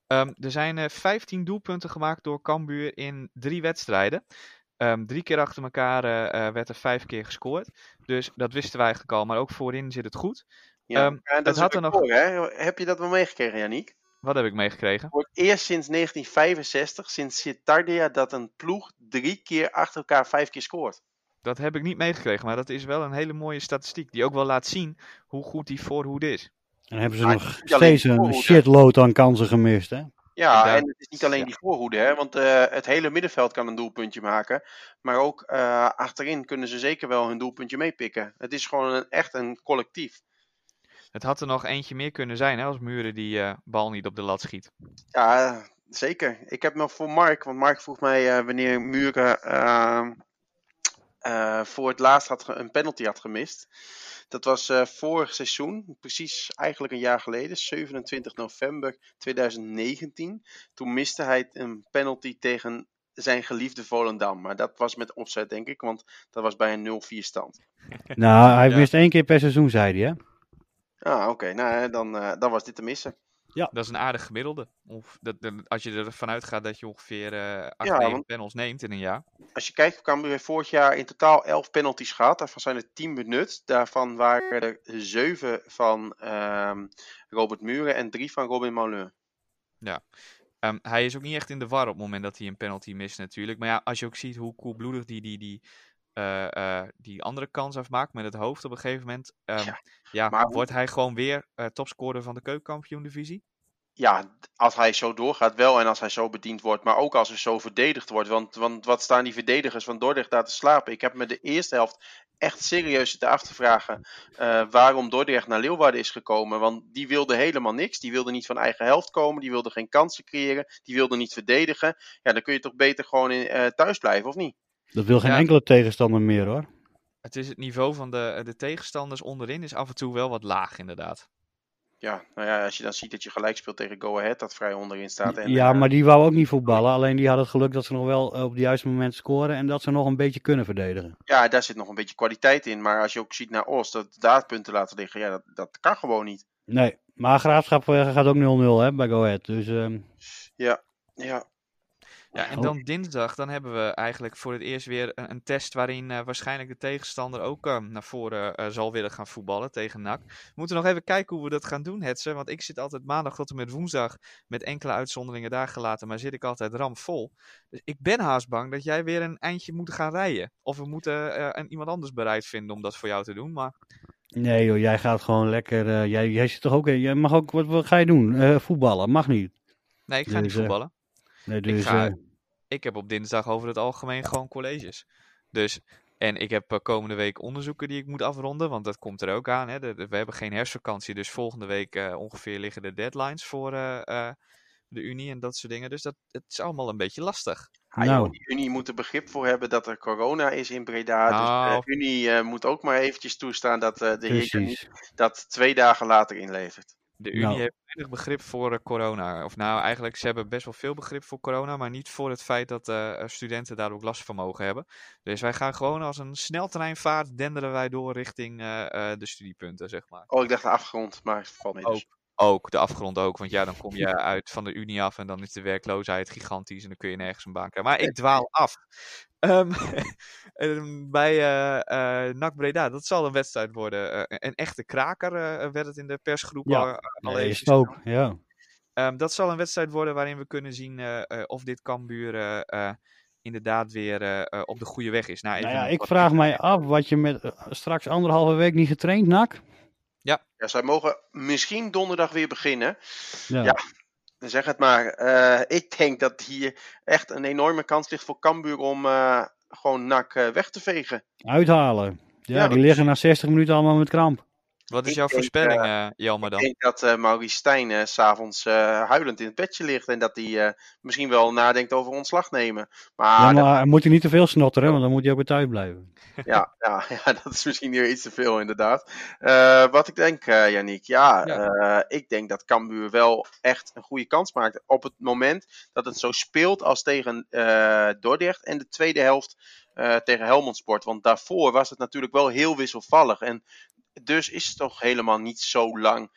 Ehm, er zijn eh 15 doelpunten gemaakt door Cambuur in drie wedstrijden. Ehm, drie keer achter elkaar werd er vijf keer gescoord. Dus dat wisten wij eigenlijk al. Maar ook voorin zit het goed.
Ja,
Ehm,
dat
had er nog-
hè? Heb je dat wel meegekregen, Janiek?
Wat heb ik meegekregen?
Voor het eerst sinds 1965, sinds Citardia, dat een ploeg drie keer achter elkaar vijf keer scoort.
Dat heb ik niet meegekregen. Maar dat is wel een hele mooie statistiek. Die ook wel laat zien hoe goed die voorhoede is.
En dan hebben ze nog steeds een shitload aan kansen gemist, hè?
Ja, en het is niet alleen die voorhoede, hè, want eh, het hele middenveld kan een doelpuntje maken. Maar ook eh, achterin kunnen ze zeker wel hun doelpuntje meepikken. Het is gewoon een, echt een collectief.
Het had er nog eentje meer kunnen zijn hè, als Muren die eh, bal niet op de lat schiet.
Ja, zeker. Ik heb nog voor Mark, want Mark vroeg mij eh, wanneer Muren ehm, eh, voor het laatst had ge- een penalty had gemist. Dat was eh, vorig seizoen, precies eigenlijk een jaar geleden, 27 november 2019. Toen miste hij een penalty tegen zijn geliefde Volendam. Maar dat was met opzet, denk ik, want dat was bij een 0-4 stand.
Nou, hij
Ja.
mist één keer per seizoen, zei hij, hè?
Ah, oké. Nou, dan, eh, dan was dit te missen.
Dat is een aardig gemiddelde. Of dat, als je ervan uitgaat dat je ongeveer eh 8,
Ja,
9
want-
panels neemt in een jaar.
Als je kijkt, Cambuur heeft vorig jaar in totaal 11 penalties gehad. Daarvan zijn er 10 benut. Daarvan waren er 7 van ehm, Robert Muren en 3 van Robin Moulin.
Ehm, hij is ook niet echt in de war op het moment dat hij een penalty mist natuurlijk. Maar ja, als je ook ziet hoe koelbloedig die, die, die, eh, eh, die andere kans afmaakt met het hoofd op een gegeven moment. ehm,
Ja,
ja,
maar hoe-
wordt hij gewoon weer eh, topscorer van de keukenkampioen divisie?
Ja, als hij zo doorgaat wel en als hij zo bediend wordt. Maar ook als er zo verdedigd wordt. Want, want wat staan die verdedigers van Dordrecht daar te slapen? Ik heb me de eerste helft echt serieus zitten af te vragen waarom Dordrecht naar Leeuwarden is gekomen. Want die wilde helemaal niks. Die wilde niet van eigen helft komen. Die wilde geen kansen creëren. Die wilde niet verdedigen. Ja, dan kun je toch beter gewoon in, thuis blijven, of niet?
Dat wil geen
Ja.
enkele tegenstander meer, hoor.
Het is het niveau van de, de tegenstanders onderin is af en toe wel wat laag inderdaad.
Ja, nou ja, als je dan ziet dat je gelijk speelt tegen Go Ahead, dat vrij onderin staat. En,
ja,
eh,
maar die wou ook niet voetballen. Alleen die had het geluk dat ze nog wel eh, op het juiste moment scoren en dat ze nog een beetje kunnen verdedigen.
ja, daar zit nog een beetje kwaliteit in. Maar als je ook ziet naar Oost, dat daar punten laten liggen, ja, dat, dat kan gewoon niet.
Nee, maar Graafschap eh, gaat ook 0-0 hè, bij Go Ahead. Dus ehm,
Ja, ja.
Ja, en
Oh.
dan dinsdag, dan hebben we eigenlijk voor het eerst weer een, een test waarin eh, waarschijnlijk de tegenstander ook eh, naar voren eh, zal willen gaan voetballen tegen NAC. We moeten nog even kijken hoe we dat gaan doen, Hetze, want ik zit altijd maandag tot en met woensdag met enkele uitzonderingen daar gelaten, maar zit ik altijd ramvol. Dus ik ben haast bang dat jij weer een eindje moet gaan rijden. Of we moeten een, iemand anders bereid vinden om dat voor jou te doen, maar
Nee joh, jij gaat gewoon lekker. jij, jij zit toch ook. Jij mag ook. Wat, wat ga je doen? Voetballen? Mag niet.
nee, ik ga
Dus,
niet voetballen.
Nee, dus,
ga-
eh,
ik heb op dinsdag over het algemeen gewoon colleges. Dus, en ik heb eh, komende week onderzoeken die ik moet afronden, want dat komt er ook aan. Hè. De- de- we hebben geen herfstvakantie, dus volgende week eh, ongeveer liggen de deadlines voor eh, eh, de Unie en dat soort dingen. Dus dat, het is allemaal een beetje lastig.
Ah,
Nou.
joh, die Unie moet er begrip voor hebben dat er corona is in Breda.
Nou.
Dus de Unie eh, moet ook maar eventjes toestaan dat eh, de heer dat twee dagen later inlevert.
De Unie
Nou.
heeft weinig begrip voor eh, corona. Of nou, eigenlijk, ze hebben best wel veel begrip voor corona, maar niet voor het feit dat eh, studenten daar ook last van mogen hebben. Dus wij gaan gewoon als een sneltreinvaart denderen wij door richting eh, eh, de studiepunten, zeg maar.
Oh, ik dacht de afgrond, maar het valt mee. Dus.
Ook. Ook, de afgrond ook. Want ja, dan kom je uit van de Unie af en dan is de werkloosheid gigantisch en dan kun je nergens een baan krijgen. Maar ik dwaal af. Ehm, ehm, bij eh eh NAC Breda, dat zal een wedstrijd worden. Eh, een echte kraker eh, werd het in de persgroep
Ja,
al,
Nee, is ook. Ja.
Ehm, dat zal een wedstrijd worden waarin we kunnen zien eh, eh, of dit Cambuur inderdaad weer op de goede weg is. Nou,
Nou ja, ik vraag mij af wat je met straks anderhalve week niet getraind, Nak.
Ja, zij mogen misschien donderdag weer beginnen.
Ja.
Ja. Zeg het maar. Eh, ik denk dat hier echt een enorme kans ligt voor Cambuur om eh, gewoon NAC eh, weg te vegen.
Uithalen. Ja,
Ja,
die liggen na 60 minuten allemaal met kramp.
Wat is
ik
jouw
denk,
voorspelling, eh Jelmer,
Ik
dan?
denk dat eh Maurice Stijn eh, s s'avonds eh, huilend in het bedje ligt en dat hij eh, misschien wel nadenkt over ontslag nemen. Maar,
ja,
dat-
maar moet hij niet te veel snotteren, want dan moet hij ook weer thuis blijven.
ja, ja, ja, dat is misschien weer iets te veel inderdaad. Eh, wat ik denk, eh Yannick, ja,
Ja.
eh, ik denk dat Cambuur wel echt een goede kans maakt op het moment dat het zo speelt als tegen eh Dordrecht en de tweede helft eh, tegen Helmond Sport. Want daarvoor was het natuurlijk wel heel wisselvallig en dus is het toch helemaal niet zo lang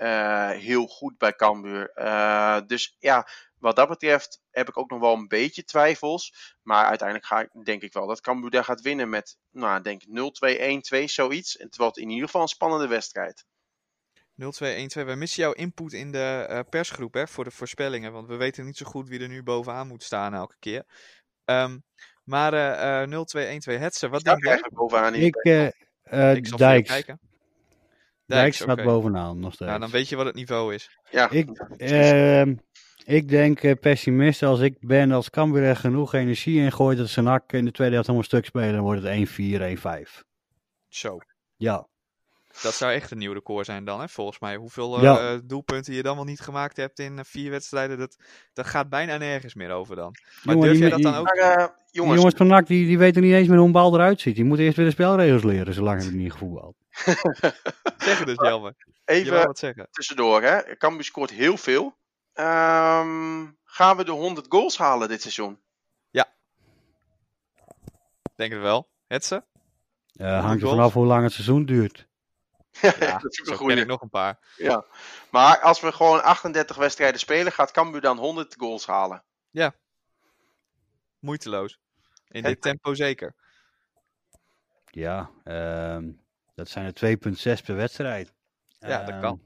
eh, heel goed bij Cambuur. Eh, dus ja, wat dat betreft heb ik ook nog wel een beetje twijfels. Maar uiteindelijk ga ik, denk ik wel dat Cambuur daar gaat winnen met, nou, denk ik 0-2, 1-2, zoiets. En het wordt in ieder geval een spannende wedstrijd.
0212, we missen jouw input in de eh, persgroep hè, voor de voorspellingen. Want we weten niet zo goed wie er nu bovenaan moet staan elke keer. Ehm, maar eh eh 0212 Hetze, wat denk jij?
eigenlijk bovenaan in
Ik, eh
je.
Dijks staat bovenaan nog steeds.
Ja, dan weet je wat het niveau is.
Ja,
Ik, ehm, ik denk eh, pessimist als ik ben, als Cambuur er genoeg energie in gooit, dat ze nak in de tweede helft helemaal stuk spelen, dan wordt het 1-4, 1-5.
Zo.
Ja,
Dat zou echt een nieuw record zijn dan, hè, volgens mij. Hoeveel eh,
Ja.
doelpunten je dan wel niet gemaakt hebt in eh, vier wedstrijden, dat, dat gaat bijna nergens meer over dan. Maar
Jongen,
durf jij dat dan ook?
maar
die
jongens,
jongens van NAC die, die weten niet eens meer hoe een bal eruit ziet. Die moeten eerst weer de spelregels leren, zolang die niet gevoetbald.
Zeg het dus, Jelmer. Je
even
wat zeggen.
tussendoor. Hè. Cambuur scoort heel veel. Ehm, gaan we de 100 goals halen dit seizoen?
Denk het wel. Hetze?
Eh hangt er vanaf hoe lang het seizoen duurt.
Ja,
Ja,
dat is
zo
een goede.
nog een paar.
Ja. Maar als we gewoon 38 wedstrijden spelen, gaat Cambuur dan 100 goals halen.
Moeiteloos. In dit tempo zeker.
Ja, ehm, dat zijn er 2,6 per wedstrijd.
Ja, dat
Ehm,
kan.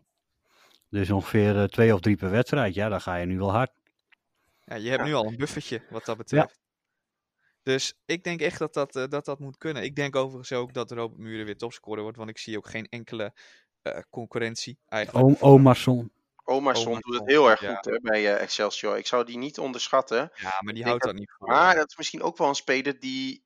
Dus ongeveer eh, twee of drie per wedstrijd. Ja, dan ga je nu wel hard.
Ja, je hebt
Ja.
nu al een buffertje wat dat betreft. Dus ik denk echt dat dat, eh, dat dat moet kunnen. Ik denk overigens ook dat Robert Muren weer topscorer wordt. Want ik zie ook geen enkele eh, concurrentie eigenlijk.
Omarsson,
doet het heel erg
ja.
goed hè, bij eh, Excelsior. Ik zou die niet onderschatten.
Ja, maar die
Ik
houdt dat niet voor.
Maar dat is misschien ook wel een speler die eh,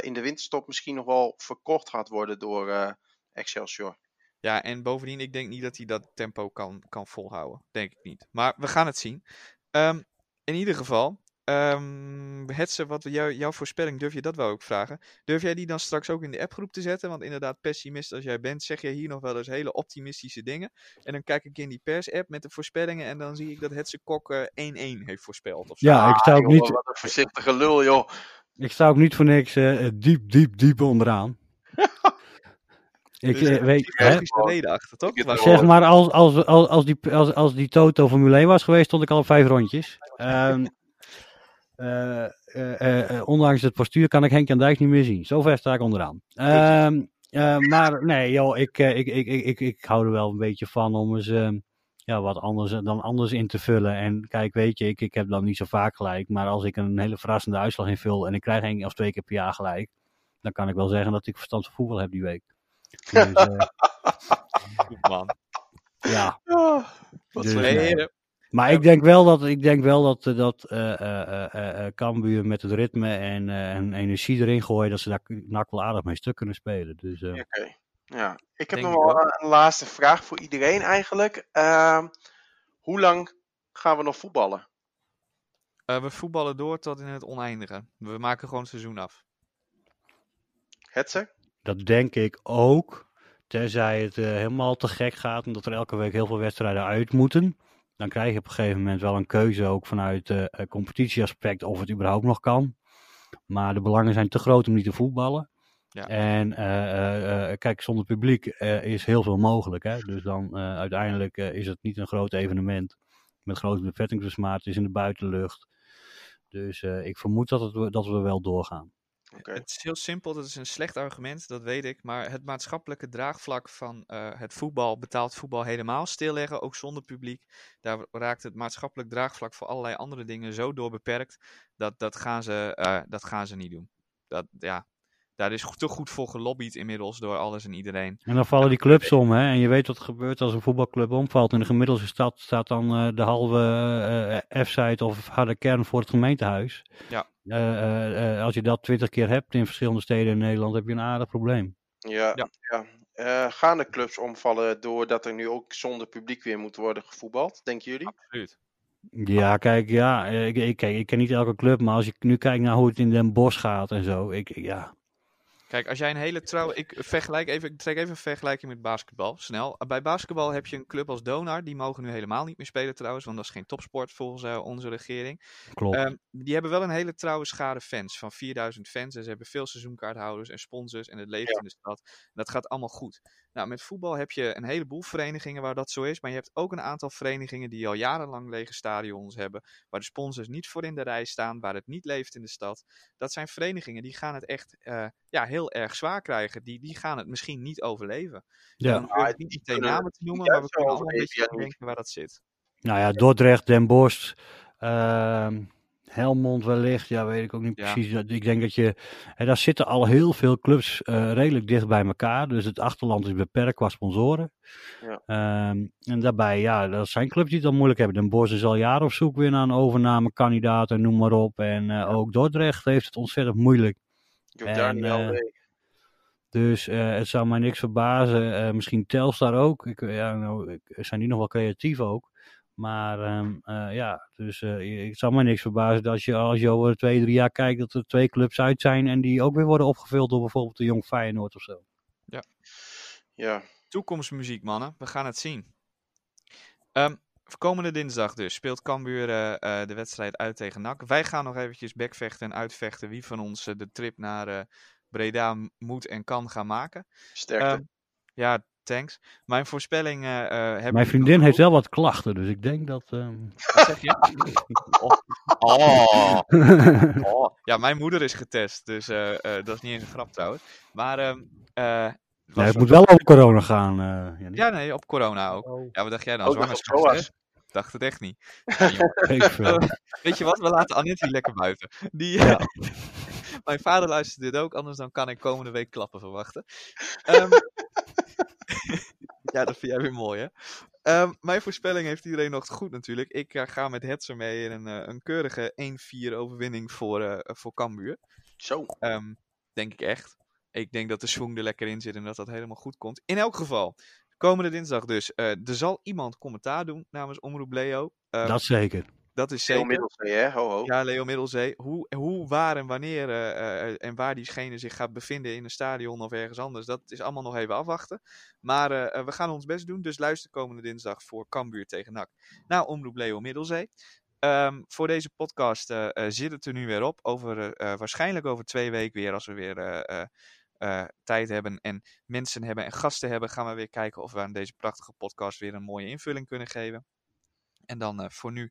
in de winterstop misschien nog wel verkocht gaat worden door eh, Excelsior.
Ja, en bovendien, ik denk niet dat hij dat tempo kan, kan volhouden. Denk ik niet. Maar we gaan het zien. Ehm, in ieder geval, ehm Hetze, wat jou, jouw voorspelling, durf je dat wel ook vragen? Durf jij die dan straks ook in de appgroep te zetten? Want inderdaad, pessimist als jij bent, zeg jij hier nog wel eens hele optimistische dingen. En dan kijk ik in die pers-app met de voorspellingen en dan zie ik dat Hetze Kok eh, 1-1 heeft voorspeld. Of zo.
Ja, ik ook
Jongen,
niet,
Wat een voorzichtige lul, joh.
Ik sta ook niet voor niks eh, diep, diep, diep onderaan. ik
Dus,
eh,
eh,
weet, hè,
logische reden achter, toch?
Zeg maar, als, als, als, als, die, als, als die Toto Formule 1 was geweest, stond ik al op vijf rondjes. Ehm, eh, eh, eh, ondanks het postuur kan ik Henk Jan Dijk niet meer zien. Zover sta ik onderaan. Ehm, eh, maar nee, joh, ik, eh, ik, ik, ik, ik, ik hou er wel een beetje van om eens ehm, ja, wat anders dan anders in te vullen. En kijk, weet je, ik, ik heb dan niet zo vaak gelijk. Maar als ik een hele verrassende uitslag invul en ik krijg één of twee keer per jaar gelijk. Dan kan ik wel zeggen dat ik verstand van voetbal heb die week. Dus, eh,
Goed, man.
ja.
Wat
Dus,
heren.
Maar ik denk wel dat, ik denk wel dat, eh, dat eh eh, eh, eh, Cambuur met het ritme en, eh, en energie erin gooien, dat ze daar NAC wel aardig mee stuk kunnen spelen. Dus, eh,
Oké. Ja, ik heb
Denk
nog wel een laatste vraag voor iedereen eigenlijk. Ehm, hoe lang gaan we nog voetballen?
Eh, we voetballen door tot in het oneindige. We maken gewoon het seizoen af.
Hetze?
dat denk ik ook. Tenzij het eh, helemaal te gek gaat en dat er elke week heel veel wedstrijden uit moeten. Dan krijg je op een gegeven moment wel een keuze ook vanuit eh, competitieaspect of het überhaupt nog kan. Maar de belangen zijn te groot om niet te voetballen.
Ja.
En eh, eh, eh, kijk, zonder publiek eh, is heel veel mogelijk. Hè? Dus dan eh, uiteindelijk eh, is het niet een groot evenement. Met grote bevettingsbesmaat, het is in de buitenlucht. Dus eh, ik vermoed dat, het, dat we wel doorgaan.
Oké.
Het is heel simpel, dat is een slecht argument, dat weet ik. Maar het maatschappelijke draagvlak van eh, het voetbal, betaald voetbal, helemaal stilleggen, ook zonder publiek. Daar raakt het maatschappelijk draagvlak voor allerlei andere dingen zo door beperkt. Dat, dat, gaan, ze, eh, dat gaan ze niet doen. Dat, ja, daar is te goed voor gelobbyd inmiddels door alles en iedereen.
En dan vallen die clubs om, hè? En je weet wat er gebeurt als een voetbalclub omvalt. In de gemiddelde stad staat dan eh, de halve eh, F-site of harde kern voor het gemeentehuis.
Ja.
Eh, eh, eh, als je dat twintig keer hebt in verschillende steden in Nederland, heb je een aardig probleem.
Ja,
Ja.
ja. Eh, gaan de clubs omvallen doordat er nu ook zonder publiek weer moet worden gevoetbald, denken jullie?
Absoluut.
Ja, kijk, ja, ik, ik, kijk, ik ken niet elke club, maar als je nu kijkt naar hoe het in Den Bosch gaat en zo, ik- ja,
Kijk, als jij een hele trouwe. Ik vergelijk even, ik trek even een vergelijking met basketbal. Snel. Bij basketbal heb je een club als Donar. Die mogen nu helemaal niet meer spelen trouwens. Want dat is geen topsport volgens eh, onze regering.
klopt.
Ehm, die hebben wel een hele trouwe schare fans. Van 4000 fans. En ze hebben veel seizoenkaarthouders en sponsors. En het leeft
Ja.
in de stad. Dat gaat allemaal goed. Nou, met voetbal heb je een heleboel verenigingen waar dat zo is. Maar je hebt ook een aantal verenigingen die al jarenlang lege stadions hebben. Waar de sponsors niet voor in de rij staan. Waar het niet leeft in de stad. Dat zijn verenigingen die gaan het echt eh, ja, heel erg zwaar krijgen. Die, die gaan het misschien niet overleven.
ja.
Dan ik
Ah,
niet meteen namen te noemen. Maar we kunnen allemaal een beetje denken waar dat zit.
Nou ja, Dordrecht, Den Bosch, ehm, Helmond wellicht, ja, weet ik ook niet
Ja.
precies. Ik denk dat je, hè, daar zitten al heel veel clubs eh, redelijk dicht bij elkaar. Dus het achterland is beperkt qua sponsoren.
Ja.
Ehm, en daarbij, ja, dat zijn clubs die het al moeilijk hebben. Den Bosch is al jaren op zoek weer naar een overnamekandidaat en noem maar op. En eh, ook Dordrecht heeft het ontzettend moeilijk.
Daar
En,
niet
eh. Dus het zou mij niks verbazen. Misschien Telstar ook. Ik, ja, nou, ik- zijn die nog wel creatief ook. Maar ehm, eh, ja, dus eh, het zou mij niks verbazen dat je als je over twee, drie jaar kijkt dat er twee clubs uit zijn en die ook weer worden opgevuld door bijvoorbeeld de Jong Feyenoord of zo.
Ja,
Toekomstmuziek, mannen. We gaan het zien. Ehm, komende dinsdag dus speelt Cambuur eh, de wedstrijd uit tegen NAC. Wij gaan nog eventjes backvechten en uitvechten wie van ons de trip naar eh, Breda moet en kan gaan maken.
sterkte.
Ehm, ja, thanks. Mijn voorspelling eh heb
Mijn vriendin heeft wel wat klachten, dus ik denk dat. ehm,
Wat zeg je? oh. Oh. Ja, mijn moeder is getest, dus eh, eh, dat is niet eens een grap trouwens. Maar ehm eh,
nee, het moet wel over corona gaan. eh.
Ja, nee, op corona ook.
Oh,
Ja, wat dacht jij dan? Zwangerschapstest?
SOAS.
Dacht het echt niet. Ja,
weet
je wat, we laten Annette hier lekker buiten. Die,
Ja.
Mijn vader luistert dit ook, anders dan kan ik komende week klappen verwachten. Ehm, ja, dat vind jij weer mooi, hè? Ehm, mijn voorspelling heeft iedereen nog goed natuurlijk. Ik eh, ga met Hetzer mee in een, eh, een keurige 1-4 overwinning voor, eh voor Cambuur.
Zo.
Ehm, denk ik echt. Ik denk dat de swing er lekker in zit en dat dat helemaal goed komt. In elk geval, komende dinsdag dus. eh, er zal iemand commentaar doen namens Omroep Leo. Ehm,
dat zeker.
Dat is zeker.
Middelzee, hè? Ho, ho.
Ja, Leo Middelzee. Hoe, hoe waar en wanneer eh, eh, en waar diegene zich gaat bevinden in een stadion of ergens anders, dat is allemaal nog even afwachten. Maar eh, eh, we gaan ons best doen, dus luister komende dinsdag voor Cambuur tegen NAC. Nou, Omroep Leo Middelzee. Ehm, voor deze podcast eh, eh, zit het er nu weer op. Over, eh, eh, waarschijnlijk over twee weken weer, als we weer eh, eh, eh, tijd hebben en mensen hebben en gasten hebben, gaan we weer kijken of we aan deze prachtige podcast weer een mooie invulling kunnen geven. En dan eh, voor nu